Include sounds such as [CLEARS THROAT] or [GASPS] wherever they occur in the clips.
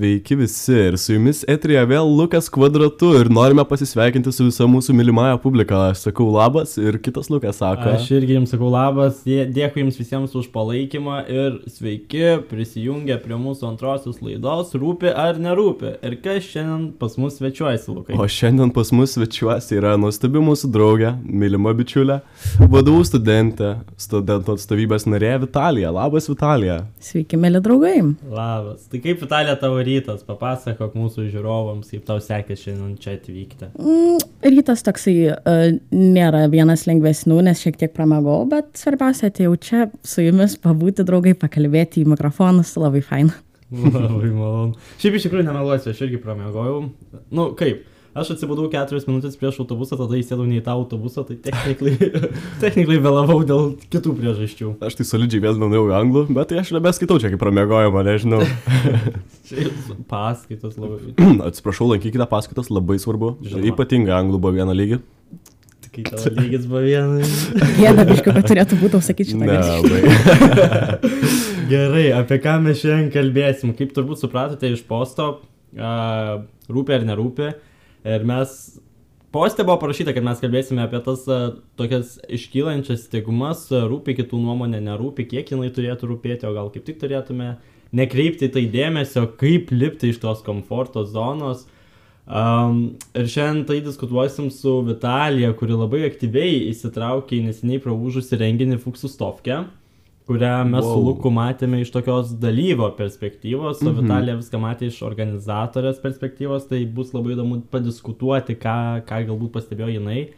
Sveiki visi ir su jumis etrija vėl Lukas kvadratu ir norime pasisveikinti su visa mūsų mylimąją publika. Aš sakau labas ir kitas Lukas sako. Aš irgi jums sakau labas, dė- dėkui jums visiems už palaikymą ir sveiki prisijungę prie mūsų antrosios laidos, rūpi ar nerūpi. Ir kas šiandien pas mus svečiuojasi, Lukai? O šiandien pas mus svečiuosi yra nuostabi mūsų draugė, mylima bičiulė, vadovų studentė, studentų atstovybės narė Vitalija. Labas Vitalija. Sveiki, mėly draugai. Labas. Tai kaip Vitalija tavo rytas, papasakok mūsų žiūrovams, kaip tau sekėsi šiandien čia atvykti. Mm, rytas toksai uh, nėra vienas lengvesnių, nes šiek tiek pramagau, bet svarbiausia atėjau čia su jumis pabūti draugai, pakalbėti į mikrofonus, labai faina. [LAUGHS] Labai malonu. Šiaip iš tikrųjų nemeluosiu, aš irgi pramiegojau. Nu, kaip? Aš atsibudau keturias minutės prieš autobusą, tada įsėdau ne į tą autobusą, tai technikliai [LAUGHS] vėlavau dėl kitų priežasčių. Aš tai solidžiai vėl nuėjau į anglų, bet tai aš nebeskaitau čia kaip pramiegojama, nežinau. [LAUGHS] Paskaitos labai. [CLEARS THROAT] Atsiprašau, lankykite paskaitas, labai svarbu. Žinoma. Ypatingai anglų buvo vieną lygį. Kai tavo lygis buvo vienas. Gėda, biškiu, kad turėtų būti sakyti šitą. Ne. [LAUGHS] Gerai, apie ką mes šiandien kalbėsim. Kaip turbūt supratote iš posto, uh, rūpi ar nerūpi. Ir mes, poste buvo parašyta, kad mes kalbėsime apie tas uh, tokias iškylančias stigmas, uh, rūpi kitų nuomonė, nerūpi, kiek jinai turėtų rūpėti, o gal kaip tik turėtume nekreipti tai dėmesio, kaip lipti iš tos komforto zonos. Um, ir šiandien tai diskutuosim su Vitalija, kuri labai aktyviai įsitraukė į neseniai praūžusi renginį Fuxustovkę, kurią mes wow. su. Luku matėme iš tokios dalyvo perspektyvos, o Vitalija viską matė iš organizatorės perspektyvos, tai bus labai įdomu padiskutuoti, ką, ką galbūt pastebėjo jinai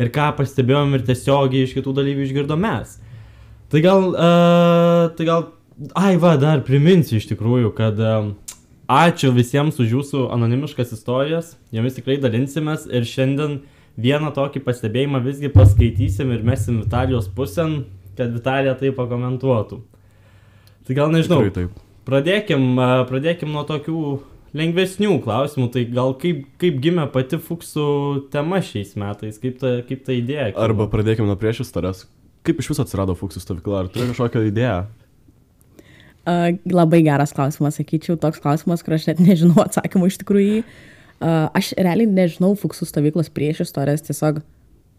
ir ką pastebėjom ir tiesiogiai iš kitų dalyvių išgirdom mes. Tai gal, uh, tai gal, ai va, dar priminsiu iš tikrųjų, kad uh, ačiū visiems už jūsų anonimiškas istorijas, jomis tikrai dalinsimės ir šiandien vieną tokį pastebėjimą visgi paskaitysim ir mesim Vitalijos pusėn, kad Vitalija tai pakomentuotų. Tai gal nežinau, Tikrai taip. pradėkim, pradėkim nuo tokių lengvesnių klausimų, tai gal kaip, kaip gimė pati Fuksų tema šiais metais, kaip ta, kaip ta idėja. kilo? Arba pradėkime nuo prieš istorijas. Kaip iš viso atsirado Fuksų stovykla? Ar turi kažkokią idėją? Uh, labai geras klausimas, sakyčiau, toks klausimas, kur aš net nežinau atsakymų iš tikrųjų. Uh, aš realiai nežinau fuksų stovyklos prieš istorijas, tiesiog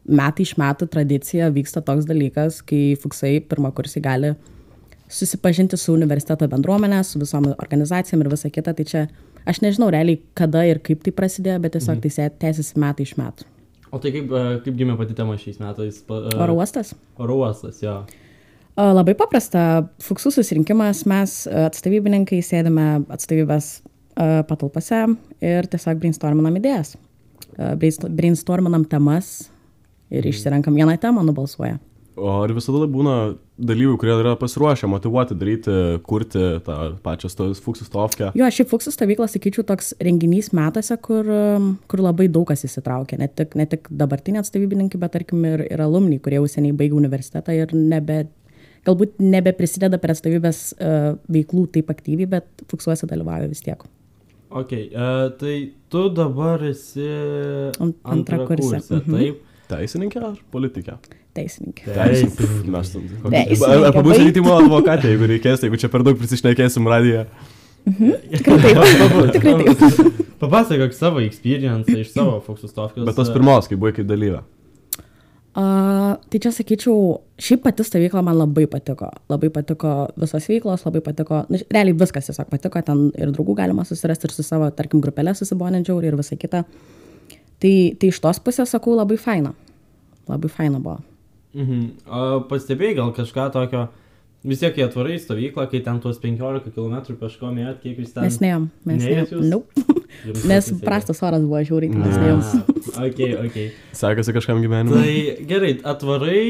metai iš metų tradicija vyksta toks dalykas, kai fuksai pirmą kursį gali susipažinti su universiteto bendruomenė, su visom organizacijom ir visa kita. Tai čia aš nežinau realiai kada ir kaip tai prasidėjo, bet tiesiog tai se- tęsiasi metai iš metų. O tai kaip, a, kaip gimė pati tema šiais metais? A, Oro uostas? Oro uostas, jo. A, Labai paprasta. Fuksų susirinkimas, mes atstovybininkai sėdime atstovybės patalpose ir tiesiog brainstorminam idėjas. Brainstorminam temas ir išsirenkam vieną temą, nubalsuoja. O ar visada būna dalyvių, kurie yra pasiruošę, motivuoti daryti, kurti tą pačią Fuksų stovkę? Jo, šiaip Fuksų stovykla, sakyčiau, toks renginys metuose, kur, um, kur labai daug kas įsitraukia. Ne tik, ne tik dabartiniai atstovybininkai, bet tarkim ir, ir alumni, kurie jau seniai baigė universitetą ir nebe, galbūt nebeprisideda prie atstovybės uh, veiklų taip aktyviai, bet Fuksuose dalyvauja vis tiek. Ok, uh, tai tu dabar esi Ant- antrakursė, antrakursė, mhm. taip? Teisininkė ar politikė? Teisininkė. Teisininkė. Mes. Teisininkė, Ar pabūsite baik. rytimo advokatė, jeigu reikės, jeigu čia per daug prisišnekėsim radiją. [LAUGHS] Tikrai taip. [LAUGHS] Tikrai taip. Papasakok savo experience iš savo Fuxustovkės. Bet tos pirmos, kai buvai kaip dalyvė. Uh, tai čia sakyčiau, šiaip pati stovykla man labai patiko. Labai patiko visos veiklos, labai patiko, nu, realiai viskas tiesiog patiko, ten ir draugų galima susirasti ir su savo, tarkim, grupelė susibonendžiau ir visą kitą. Tai, tai iš tos pusės sakau labai faina. Labai faina buvo. Mhm. O pastebėjai gal kažką tokio, vis tiek jie atvarai stovyklą, kai ten tuos 15 km peško mėt, kiek jūs ten... Mes neėjom, mes jūs? Nope. [LAUGHS] Nes prastas oras buvo žiauriai, tai mes neėjom. [LAUGHS] Ok, ok. Sekasi kažkam gyvenimui. Tai gerai, atvarai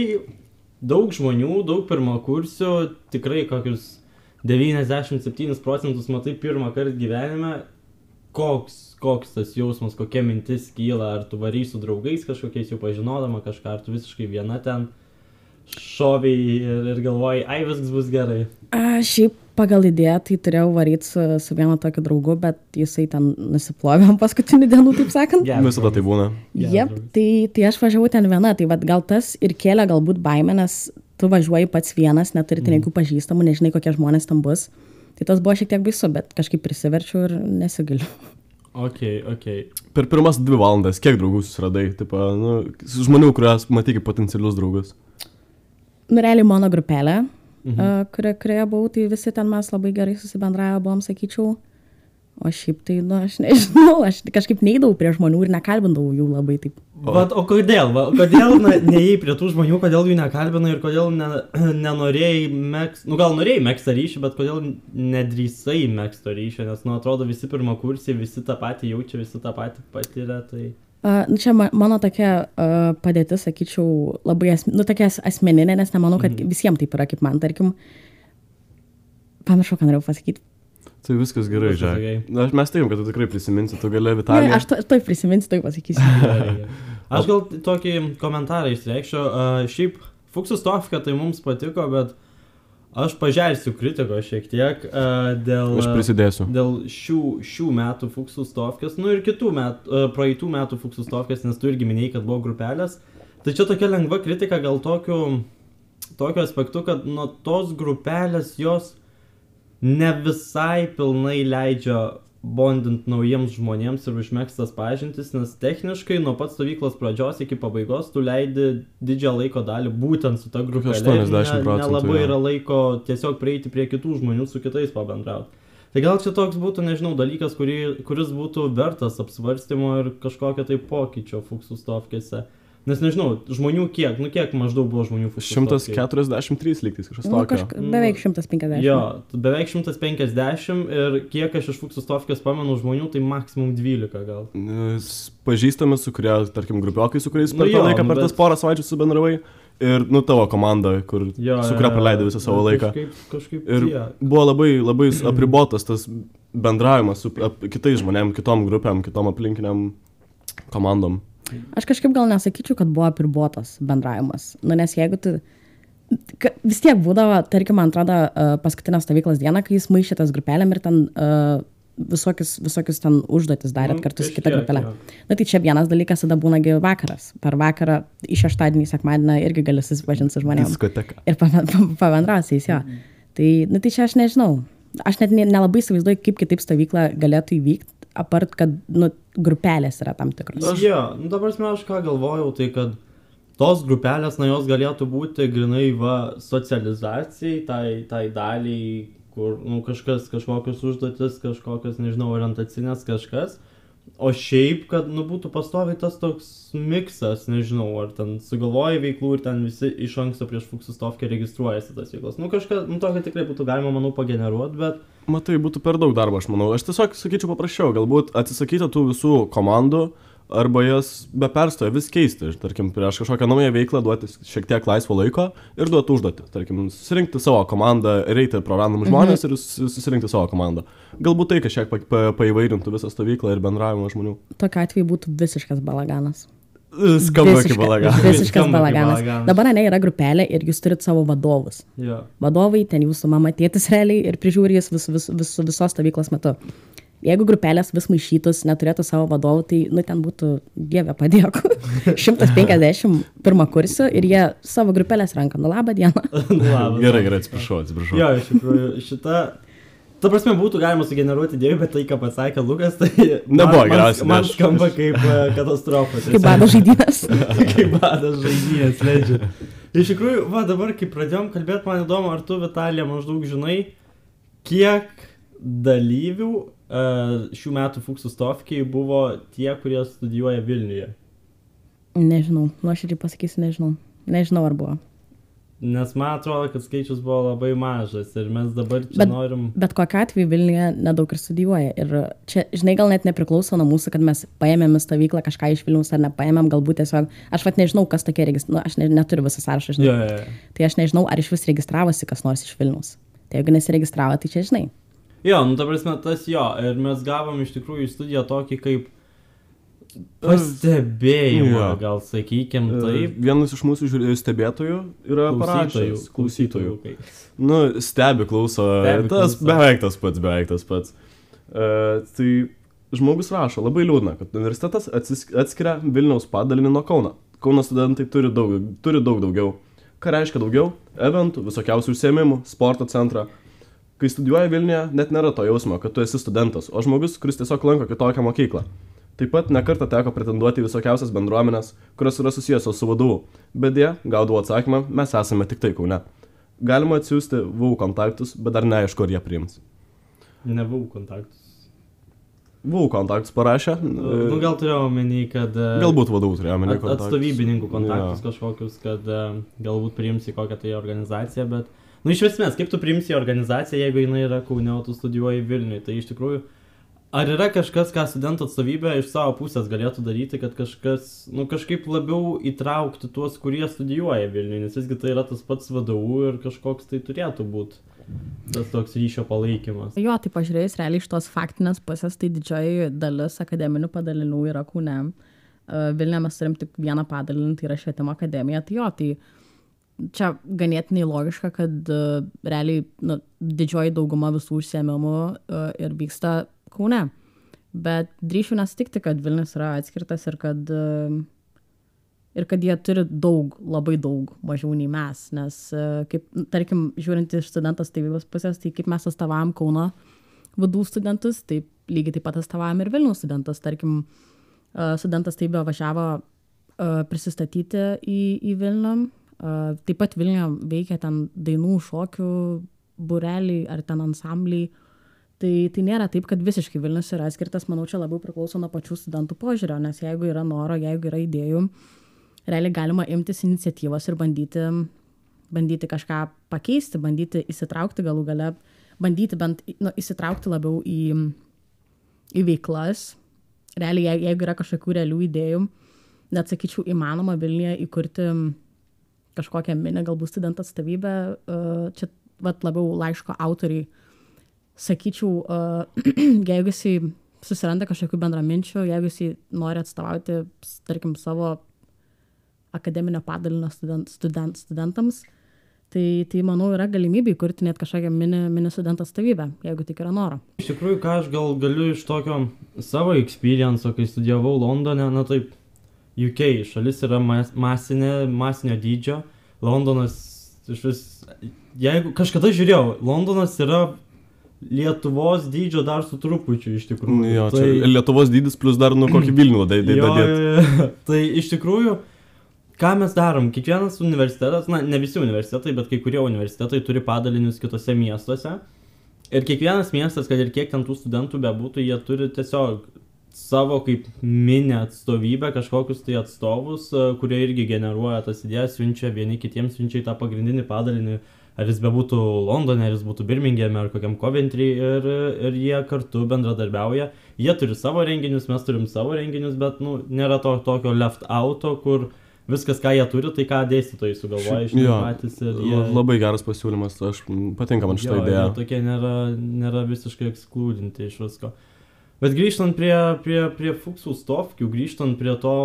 daug žmonių, daug pirmakursių, tikrai kokius 97 procentus matai pirmą kartą gyvenime. Koks, koks tas jausmas, kokia mintis kyla, ar tu vary su draugais kažkokiais jau pažinodama kažką, ar tu visiškai viena ten šoviai ir, ir galvoji, ai viskas bus gerai. A, šiaip pagal idėją tai turėjau varyti su, su vienu tokiu draugu, bet jisai ten nusiplovė paskutinių dienų, taip sakant. Geras Visada tai būna. Jep, draugas. tai, tai aš važiavau ten viena, tai vad gal tas ir kėlė galbūt baimę, nes tu važiuoji pats vienas, neturi ten jokių pažįstamų, nežinai, kokie žmonės tam bus. Tai tas buvo šiek tiek baisu, bet kažkaip prisiverčiau ir nesigaliu. Ok, ok. Per pirmas dvi valandas, kiek draugų susiradai, tipo, nu, žmonių, kuriuos matai kaip potencialius draugus. Nu, realiai mano grupelė, mhm. kurioje, kurioje buvau, tai visi ten mes labai gerai susibendravę buvom, sakyčiau. O šiaip tai, nu, aš nežinau, aš kažkaip neįdavau prie žmonių ir nekalbindavau jų labai taip. O, Vat, o kodėl? Va, kodėl na, neėjai prie tų žmonių, kodėl jų nekalbinai ir kodėl ne, nenorėjai mėgsti, nu gal norėjai mėgsti ryšį, bet kodėl nedrįsai mėgsti ryšį, nes, nu, atrodo, visi pirmą kursį, visi tą patį jaučia, visi tą patį patyrė, tai... Uh, nu, čia ma mano tokia uh, padėtis, sakyčiau, labai asm nu, tokia asmeninė, nes nemanau, kad mm. visiems taip yra kaip man, tarkim. Pamiršau, ką norėjau pasakyti. Tai viskas gerai, žinai. Na, mes teikim, kad tu tikrai prisiminsi, tu gali Vitaliją. Ne, aš to, to prisiminsiu, tai pasakysiu. [LAUGHS] aš gal tokį komentarą išreikščiau. Uh, šiaip Fuksustofka tai mums patiko, bet aš pažersiu kritiko šiek tiek uh, dėl... Aš prisidėsiu. Dėl šių, šių metų Fuksustofkės, nu ir kitų metų, uh, praeitų metų Fuksustofkės, nes tu irgi minėjai, kad buvo grupelės. Tai čia tokia lengva kritika gal tokiu, tokiu aspektu, kad nuo tos grupelės jos ne visai pilnai leidžia bondint naujiems žmonėms ir užmėgstas pažintis, nes techniškai nuo pat stovyklos pradžios iki pabaigos tu leidi didžiąją laiko dalį būtent su ta grupė. 80 procentų. Nelabai yra laiko tiesiog prieiti prie kitų žmonių, su kitais pabendrauti. Tai gal čia toks būtų, nežinau, dalykas, kurį, kuris būtų vertas apsvarstymo ir kažkokio tai pokyčio fuksų stovkėse. Nes nežinau, žmonių kiek, nu kiek maždaug buvo žmonių fuksų. 143 lygtais kažkas nu, tokio. Kažka, beveik 150. Jo, beveik 150 ir kiek aš iš fuksų stovkės pamenu žmonių, tai maksimum 12 gal. Pažįstami, su kurie, tarkim, grupiokai, su kuriais per nu, tą laiką, per tas porą savaičių subendravai. Ir, nu, tavo komanda, kur, jo, su kuria praleidai visą savo laiką. Kažkaip, kažkaip ir tiek. buvo labai, labai apribotas tas bendravimas su ap, kitais žmonėm, kitom grupėm, kitom aplinkiniam komandom. Aš kažkaip gal nesakyčiau, kad buvo apribotas bendravimas. Nu, nes jeigu tu... Vis tiek būdavo, tarkim, man atrodo, paskutinę stovyklos dieną, kai jis maišė tas grupelėm ir ten uh, visokius, visokius ten užduotis darėt mm, kartu su kita grupelė. Na tai čia vienas dalykas, tada būnagi vakaras. Per vakarą iš šeštadienį, sekmadienį irgi gali susipažinti su žmonėmis. Diskoteka. Ir pabendrausiais jo. Mm. Tai, na tai čia aš nežinau. Aš net nelabai įsivaizduoju, kaip kitaip stovykla galėtų įvykti apart, kad nu, grupelės yra tam tikros. Aš, jo, nu, dabar aš ką galvojau, tai kad tos grupelės, na jos galėtų būti grinai va socializacijai, tai, tai daliai, kur nu, kažkas, kažkokios užduotis, kažkokios, nežinau, orientacinės kažkas. O šiaip, kad nu, būtų pastoviai tas toks miksas, nežinau, ar ten sugalvoja veiklų ir ten visi iš anksto prieš Fuksistovkę registruojasi tas veiklas. Nu kažką, nu tokio tikrai būtų galima, manau, pageneruoti, bet... Matai, būtų per daug darbo, aš manau. Aš tiesiog sakyčiau paprasčiau, galbūt atsisakyti tų visų komandų, uh, arba jas be perstojo vis keisti. Tarkim, prieš kažkokią naują veiklą duoti šiek tiek laisvo laiko ir duoti užduotį. Tarkim, susirinkti savo komandą, reiti pro random žmonės mhm. ir susirinkti savo komandą. Galbūt tai kažkiek pa, pa, paįvairintų visą stovyklą ir bendravimą žmonių. Tokiu atveju būtų visiškas balaganas. Skamba kaip balaganas. Visiškas balaganas. Dabar ne yra grupelė ir jūs turit savo vadovus. Yeah. Vadovai, ten jūsų mama tėtis realiai ir prižiūri jūs vis, vis, vis, visos stovyklos metu. Jeigu grupelės vis maišytus, neturėtų savo vadovų, tai, nu, ten būtų, dieve padėk, 150 pirmą kursą ir jie savo grupelės ranką. Nu, labą dieną. [LAUGHS] Labas. Gerai, gerai, atsiprašau, atsiprašau. Jo, iš tikrųjų, šita Ta prasme, būtų galima sugeneruoti idėjų, bet tai, ką pasakė Lukas, tai... Nebuvo geriausia. Man, man skamba kaip uh, [LAUGHS] katastrofa. Kaip bado žaidynės. [LAUGHS] kaip bado žaidynės, leidžia. Iš tikrųjų, va dabar, kai pradėjom kalbėti, man įdomu, ar tu, Vitalija, maždaug žinai, kiek dalyvių šių metų Fuksustofkiai buvo tie, kurie studijuoja Vilniuje? Nežinau, nuoširdžiai pasakysiu, nežinau. Nežinau, ar buvo. Nes man atrodo, kad skaičius buvo labai mažas ir mes dabar čia bet, norim. Bet kokiu atveju Vilniuje nedaug ir studijuoja. Ir čia, žinai, gal net nepriklauso nuo mūsų, kad mes paėmėm stovyklą kažką iš Vilnius ar nepaėmėm, galbūt tiesiog, aš pat nežinau, kas tokie registruoja, nu, aš ne, neturiu visą sąrašą, žinai. Yeah, yeah, yeah. Tai aš nežinau, ar iš vis registravosi kas nors iš Vilnius. Tai jeigu nesiregistravo, tai čia žinai. Jo, nu ta prasme, tas jo, ir mes gavom iš tikrųjų į studiją tokį kaip pastebėjimą, ja. gal sakykim e, taip. Vienas iš mūsų stebėtojų yra parašęs. Klausytojų. klausytojų. Nu, stebi, klauso. Stebi, tas klauso. beveik tas pats, beveik tas pats. Uh, tai žmogus rašo, labai liūdna, kad universitetas atskiria Vilniaus padalinį nuo Kauno. Kauno studentai turi daug, turi daug daugiau. Ką reiškia daugiau? Eventų, visokiausių užsiemimų, sporto centrą, Kai studijuoji Vilniuje, net nėra to jausmo, kad tu esi studentas, o žmogus, kuris tiesiog lanko kitokią mokyklą. Taip pat nekartą teko pretenduoti į visokiausias bendruomenės, kurios yra susijusios su vadovu, bet jie gaudavo atsakymą, mes esame tik tai kaune. Galima atsiųsti VU kontaktus, bet dar neaišku, ar jie priims. Nebuvau kontaktus. VU kontaktus parašė. Nu, gal turėjau omeny, kad... e, Galbūt vadovų turėjo omeny at, kontaktus. atstovybininkų kontaktus kažkokius, kad e, galbūt priims į kokią tai organizaciją, bet... Nu, iš esmės, kaip tu priimsi organizaciją, jeigu jinai yra Kaune, o tu studijuoji Vilniui, tai iš tikrųjų... Ar yra kažkas, ką studentų atstovybė iš savo pusės galėtų daryti, kad kažkas, nu, kažkaip labiau įtraukti tuos, kurie studijuoja Vilniui, nes visgi tai yra tas pats vadovų ir kažkoks tai turėtų būti tas toks ryšio palaikymas. Jo, tai pažiūrėjus realiai iš tos faktinės pusės, tai didžioji dalis akademinių padalinių yra Kūne. Vilniuje mes turim tik vieną padalinį, tai yra švietimo akademija. Tai jo, tai čia ganėtinai logiška, kad uh, realiai nu, didžioji dauguma visų užsiemimų uh, ir vyksta Kaune. Bet drįšiu nesutikti, kad Vilnius yra atskirtas ir kad, uh, ir kad jie turi daug, labai daug mažiau nei mes. Nes, uh, kaip, nu, tarkim, žiūrint iš studentos tėvybos pusės, tai kaip mes atstovavom Kauno vadų studentus, taip lygiai taip pat atstovavom ir Vilniaus studentus. Tarkim, uh, studentas taip važiavo uh, prisistatyti į, į Vilnių. Taip pat Vilniuje veikia ten dainų, šokių, bureliai ar ten ansambliai. Tai, tai nėra taip, kad visiškai Vilnius yra atskirtas, manau, čia labiau priklauso nuo pačių studentų požiūrio, nes jeigu yra noro, jeigu yra idėjų, realiai galima imtis iniciatyvos ir bandyti, bandyti kažką pakeisti, bandyti įsitraukti galų gale, bandyti bent nu, įsitraukti labiau į, į veiklas. Realiai, jei- jeigu yra kažkokių realių idėjų, net sakyčiau, įmanoma Vilniuje įkurti kažkokią mini, galbūt studentų atstovybę, uh, čia vat, labiau laiško autoriai, sakyčiau, uh, [CLEARS THROAT] jeigu jisai susiranda kažkokių bendraminčių, jeigu jisai nori atstovauti, tarkim, savo akademinio padalinio student, student, studentams, tai, tai manau yra galimybė įkurti net kažkokią mini, mini studentų atstovybę, jeigu tik yra noro. Iš tikrųjų, ką aš gal galiu iš tokio savo experience, kai studijavau Londone, na taip, UK šalis yra mas, masinė, masinio dydžio, Londonas iš vis, jeigu kažkada žiūrėjau, Londonas yra Lietuvos dydžio dar su trupučiu iš tikrųjų. Nu, jo, tai... Lietuvos dydis plus dar nu kokį Vilnių dai- dai- Jo, dadėt. jo, jo. [LAUGHS] Tai iš tikrųjų, ką mes darom? Kiekvienas universitetas, na, ne visi universitetai, bet kai kurie universitetai turi padalinius kitose miestuose. Ir kiekvienas miestas, kad ir kiek ten tų studentų bebūtų, jie turi tiesiog savo kaip mini atstovybę, kažkokius tai atstovus, e, kurie irgi generuoja tas idėjas, siunčia vieni kitiems, siunčia į tą pagrindinį padalinį, ar jis bebūtų Londone, ar jis būtų Birmingeme, ar kokiam Coventry, ir, ir jie kartu bendradarbiauja. Jie turi savo renginius, mes turim savo renginius, bet nu, nėra to tokio left auto, kur viskas, ką jie turi, tai ką dėstytojai sugalvoja iš Jo, patys. Ir jie, Labai geras pasiūlymas, aš patinka man šitą idėją. Tokie nėra, nėra visiškai ekskludinti iš visko. Bet grįžtant prie, prie, prie fuksų stovkių, grįžtant prie to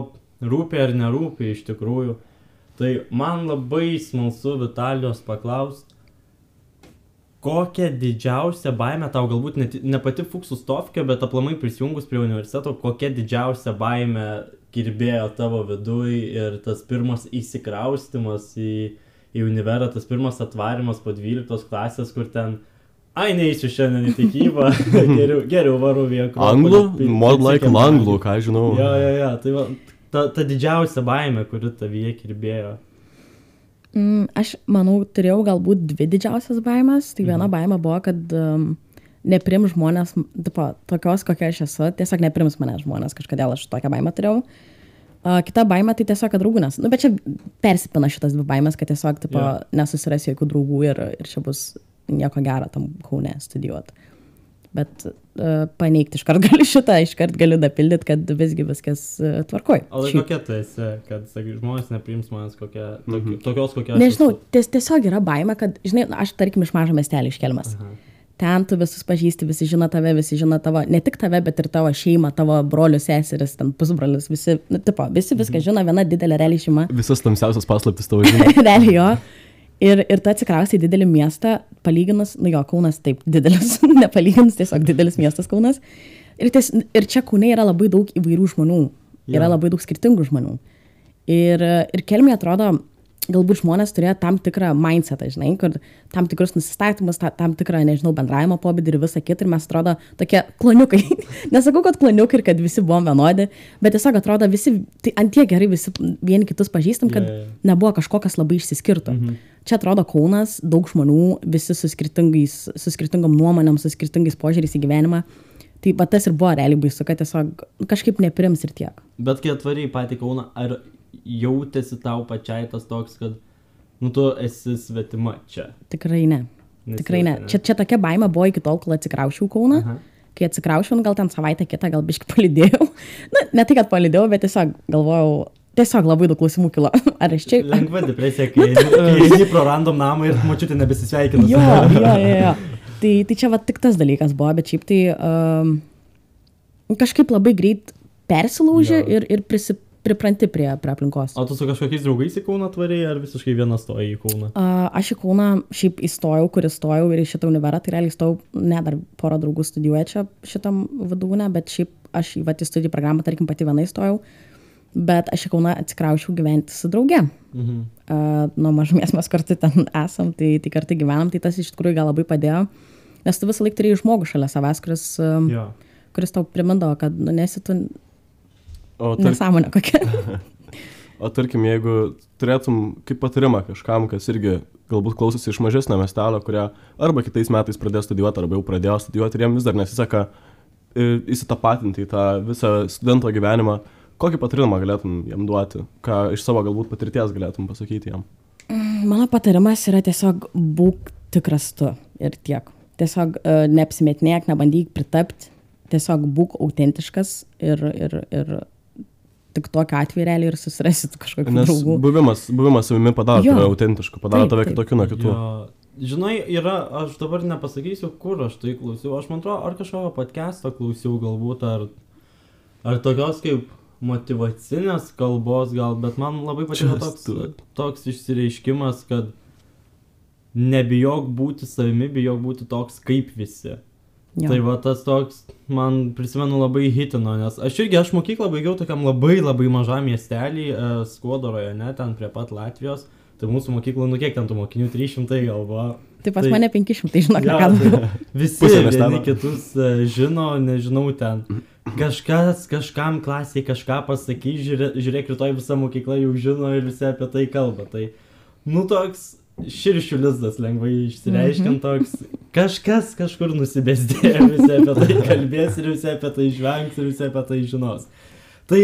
rūpia ar nerūpia iš tikrųjų, tai man labai smalsu Vitalijos paklausti, kokią didžiausią baimę tau galbūt ne, ne pati fuksų stovkė, bet aplamai prisijungus prie universiteto, kokia didžiausia baimė kirbėjo tavo viduj ir tas pirmas įsikraustimas į, į univerą, tas pirmas atvarimas po 12 klasės, kur ten, ai neįsiu šiandien į tikybą, [LAUGHS] geriau, geriau varu vieku. Anglų? More like anglų, ką žinau. Jo, jo, jo, tai va, ta, ta didžiausia baimė, kuri tavyje kirbėjo. Mm, aš manau, turėjau galbūt dvi didžiausias baimės. Tai viena baimė buvo, kad um, neprim žmonės, tipo, tokios kokia aš esu, tiesiog neprims mane žmonės, kažkodėl aš tokią baimę turėjau. Uh, kita baimė tai tiesiog, kad draugų nes. Nu, bet čia persipina šitas dvi baimės, kad tiesiog, tipo, yeah. nesusirasiu jokių draugų ir, ir čia bus nieko gero tam kaune studijuoti. Bet uh, paneigti iškart [LAUGHS] galiu šitą, iškart galiu dapildyti, kad visgi viskas uh, tvarkoj. O tai kokia tu esi, kad, sakai, žmonės nepriims manęs kokia, toki, Mhm. tokios kokia Nežinau, ties, tiesiog yra baime, kad, žinai, aš tarkim iš mažo miestelio iškelmas. Aha. Ten tu visus pažįsti, visi žino tave, visi žino tavo, ne tik tave, bet ir tavo šeimą, tavo brolius, seseris, ten pusbrolius, visi, nu, tipo, visi viską žino, viena didelė realiai šeima. Visas tamsiausias paslaptis tavo [LAUGHS] žinai. realiai jo. Ir, ir tu atsikraustai į didelį miestą, palyginus, nu jo, Kaunas taip didelis, [LAUGHS] nepalyginus, tiesiog didelis miestas Kaunas. Ir, ties, ir čia Kaune yra labai daug įvairių žmonių, yra Jo. labai daug skirtingų žmonių. Ir, ir kelmė atrodo, galbūt žmonės turėjo tam tikrą mindsetą, žinai, kur tam tikrus nusistatymus, ta, tam tikrą, nežinau, bendravimo pobūdį ir visą kitą, ir mes atrodo tokie kloniukai. [LAUGHS] Nesakau, kad kloniukai ir kad visi buvom vienodi, bet tiesiog atrodo visi, tai antie gerai visi vieni kitus pažįstam, kad jo. nebuvo kažkokas labai išsiskirtų. Mhm. Čia atrodo Kaunas, daug žmonių, visi su, su skirtingom nuomonėm, su skirtingais požiūriais į gyvenimą. Tai va tas ir buvo realiai baisu, kad tiesiog kažkaip neprims ir tiek. Bet kai atvarai patį Kauną, ar jautėsi tau pačiai tas toks, kad, nu, tu esi svetima čia? Tikrai ne. Nesijautė, Tikrai ne. ne? Čia, čia tokia baime buvo iki tol, kol atsikraušiau Kauną. Aha. Kai atsikraušiau, nu, gal ten savaitę kitą, gal biškai palidėjau. [LAUGHS] Na, ne tai, kad palidėjau, bet tiesiog galvojau, tiesiog labai daug klausimų kilo. [LAUGHS] Ar aš čia... Lengva depresija, [LAUGHS] kai kai eini pro random namą ir mačiutė nebesisveikina. Jo, jo, jo. jo. Tai, tai čia va tik tas dalykas buvo, bet šiaip tai um, kažkaip labai greit persilauži Jo. ir, ir prisi, pripranti prie, prie aplinkos. O tu su kažkokiais draugais į Kauną tvariai, ar visiškai vienas stoji į Kauną? Uh, aš į Kauną šiaip įstojau, kur įstojau ir į šitą univerą, tai realiai įstojau, ne, dar porą draugų studijuoja čia šitam vadovūne, bet šiaip aš į vat į studijų programą, tarkim, pati viena įstojau, bet aš į Kauną atsikraušiau gyventi su drauge. Mhm. Uh, nuo mažumės mes kartu ten esam, tai, tai kartu gyvenam, tai tas iš tikrųjų gal labai padėjo, nes tu visą laiką turėjai žmogų šalia savęs, kuris, Jo. kuris tau primindavo, kad nu, nesi tu O, tar, nesąmonė kokia. [LAUGHS] o tarkim, jeigu turėtum kaip patarimą kažkam, kas irgi galbūt klausosi iš mažesnio miestelio, kurie arba kitais metais pradės studijuoti, arba jau pradėjo studijuoti ir jiems vis dar nesiseka e, įsitapatinti į tą visą studento gyvenimą, kokį patarimą galėtum jam duoti, ką iš savo galbūt patirties galėtum pasakyti jam. Mano patarimas yra tiesiog būk tikras tu ir tiek. Tiesiog uh, neapsimetinėk, nebandyk pritapti, tiesiog būk autentiškas ir, ir, ir tik tokiu atveju realiai ir susirasit kažkokių Nes draugų. buvimas, buvimas savimi padaro Jo. tave autentišku, padaro Taip, tave kitokiu nuo kitų. Jo. Žinai, yra, aš dabar nepasakysiu, kur aš tai klausiau. Aš man atrodo, ar kažkokio podcast'o klausiau galbūt, ar, ar tokios kaip motivacinės kalbos gal, bet man labai patiko toks, toks išsireiškimas, kad nebijok būti savimi, bijok būti toks kaip visi. Jo. Tai va tas toks, man prisimenu labai hitino, nes aš irgi, aš mokyklą baigiau tokiam labai labai mažam miestelį, e, Skuodo rajone, ten prie pat Latvijos. Tai mūsų mokyklų, nu kiek ten tų mokinių, 300 gal buvo. Taip pas tai- mane 500, žinok, Jo, ką daugiau. [LAUGHS] Visi vieni kitus e, žino, nežinau ten. Kažkas, kažkam klasiai kažką pasakys, žiūrėk, žiūrėk, rytoj visa mokykla jau žino ir visi apie tai kalba. Tai, nu toks širšių lizdas lengvai išsireiškiant toks. Kažkas kažkur nusibėsdėjo, visi apie tai [LAUGHS] kalbės ir visi apie tai žvengs ir visi apie tai žinos. Tai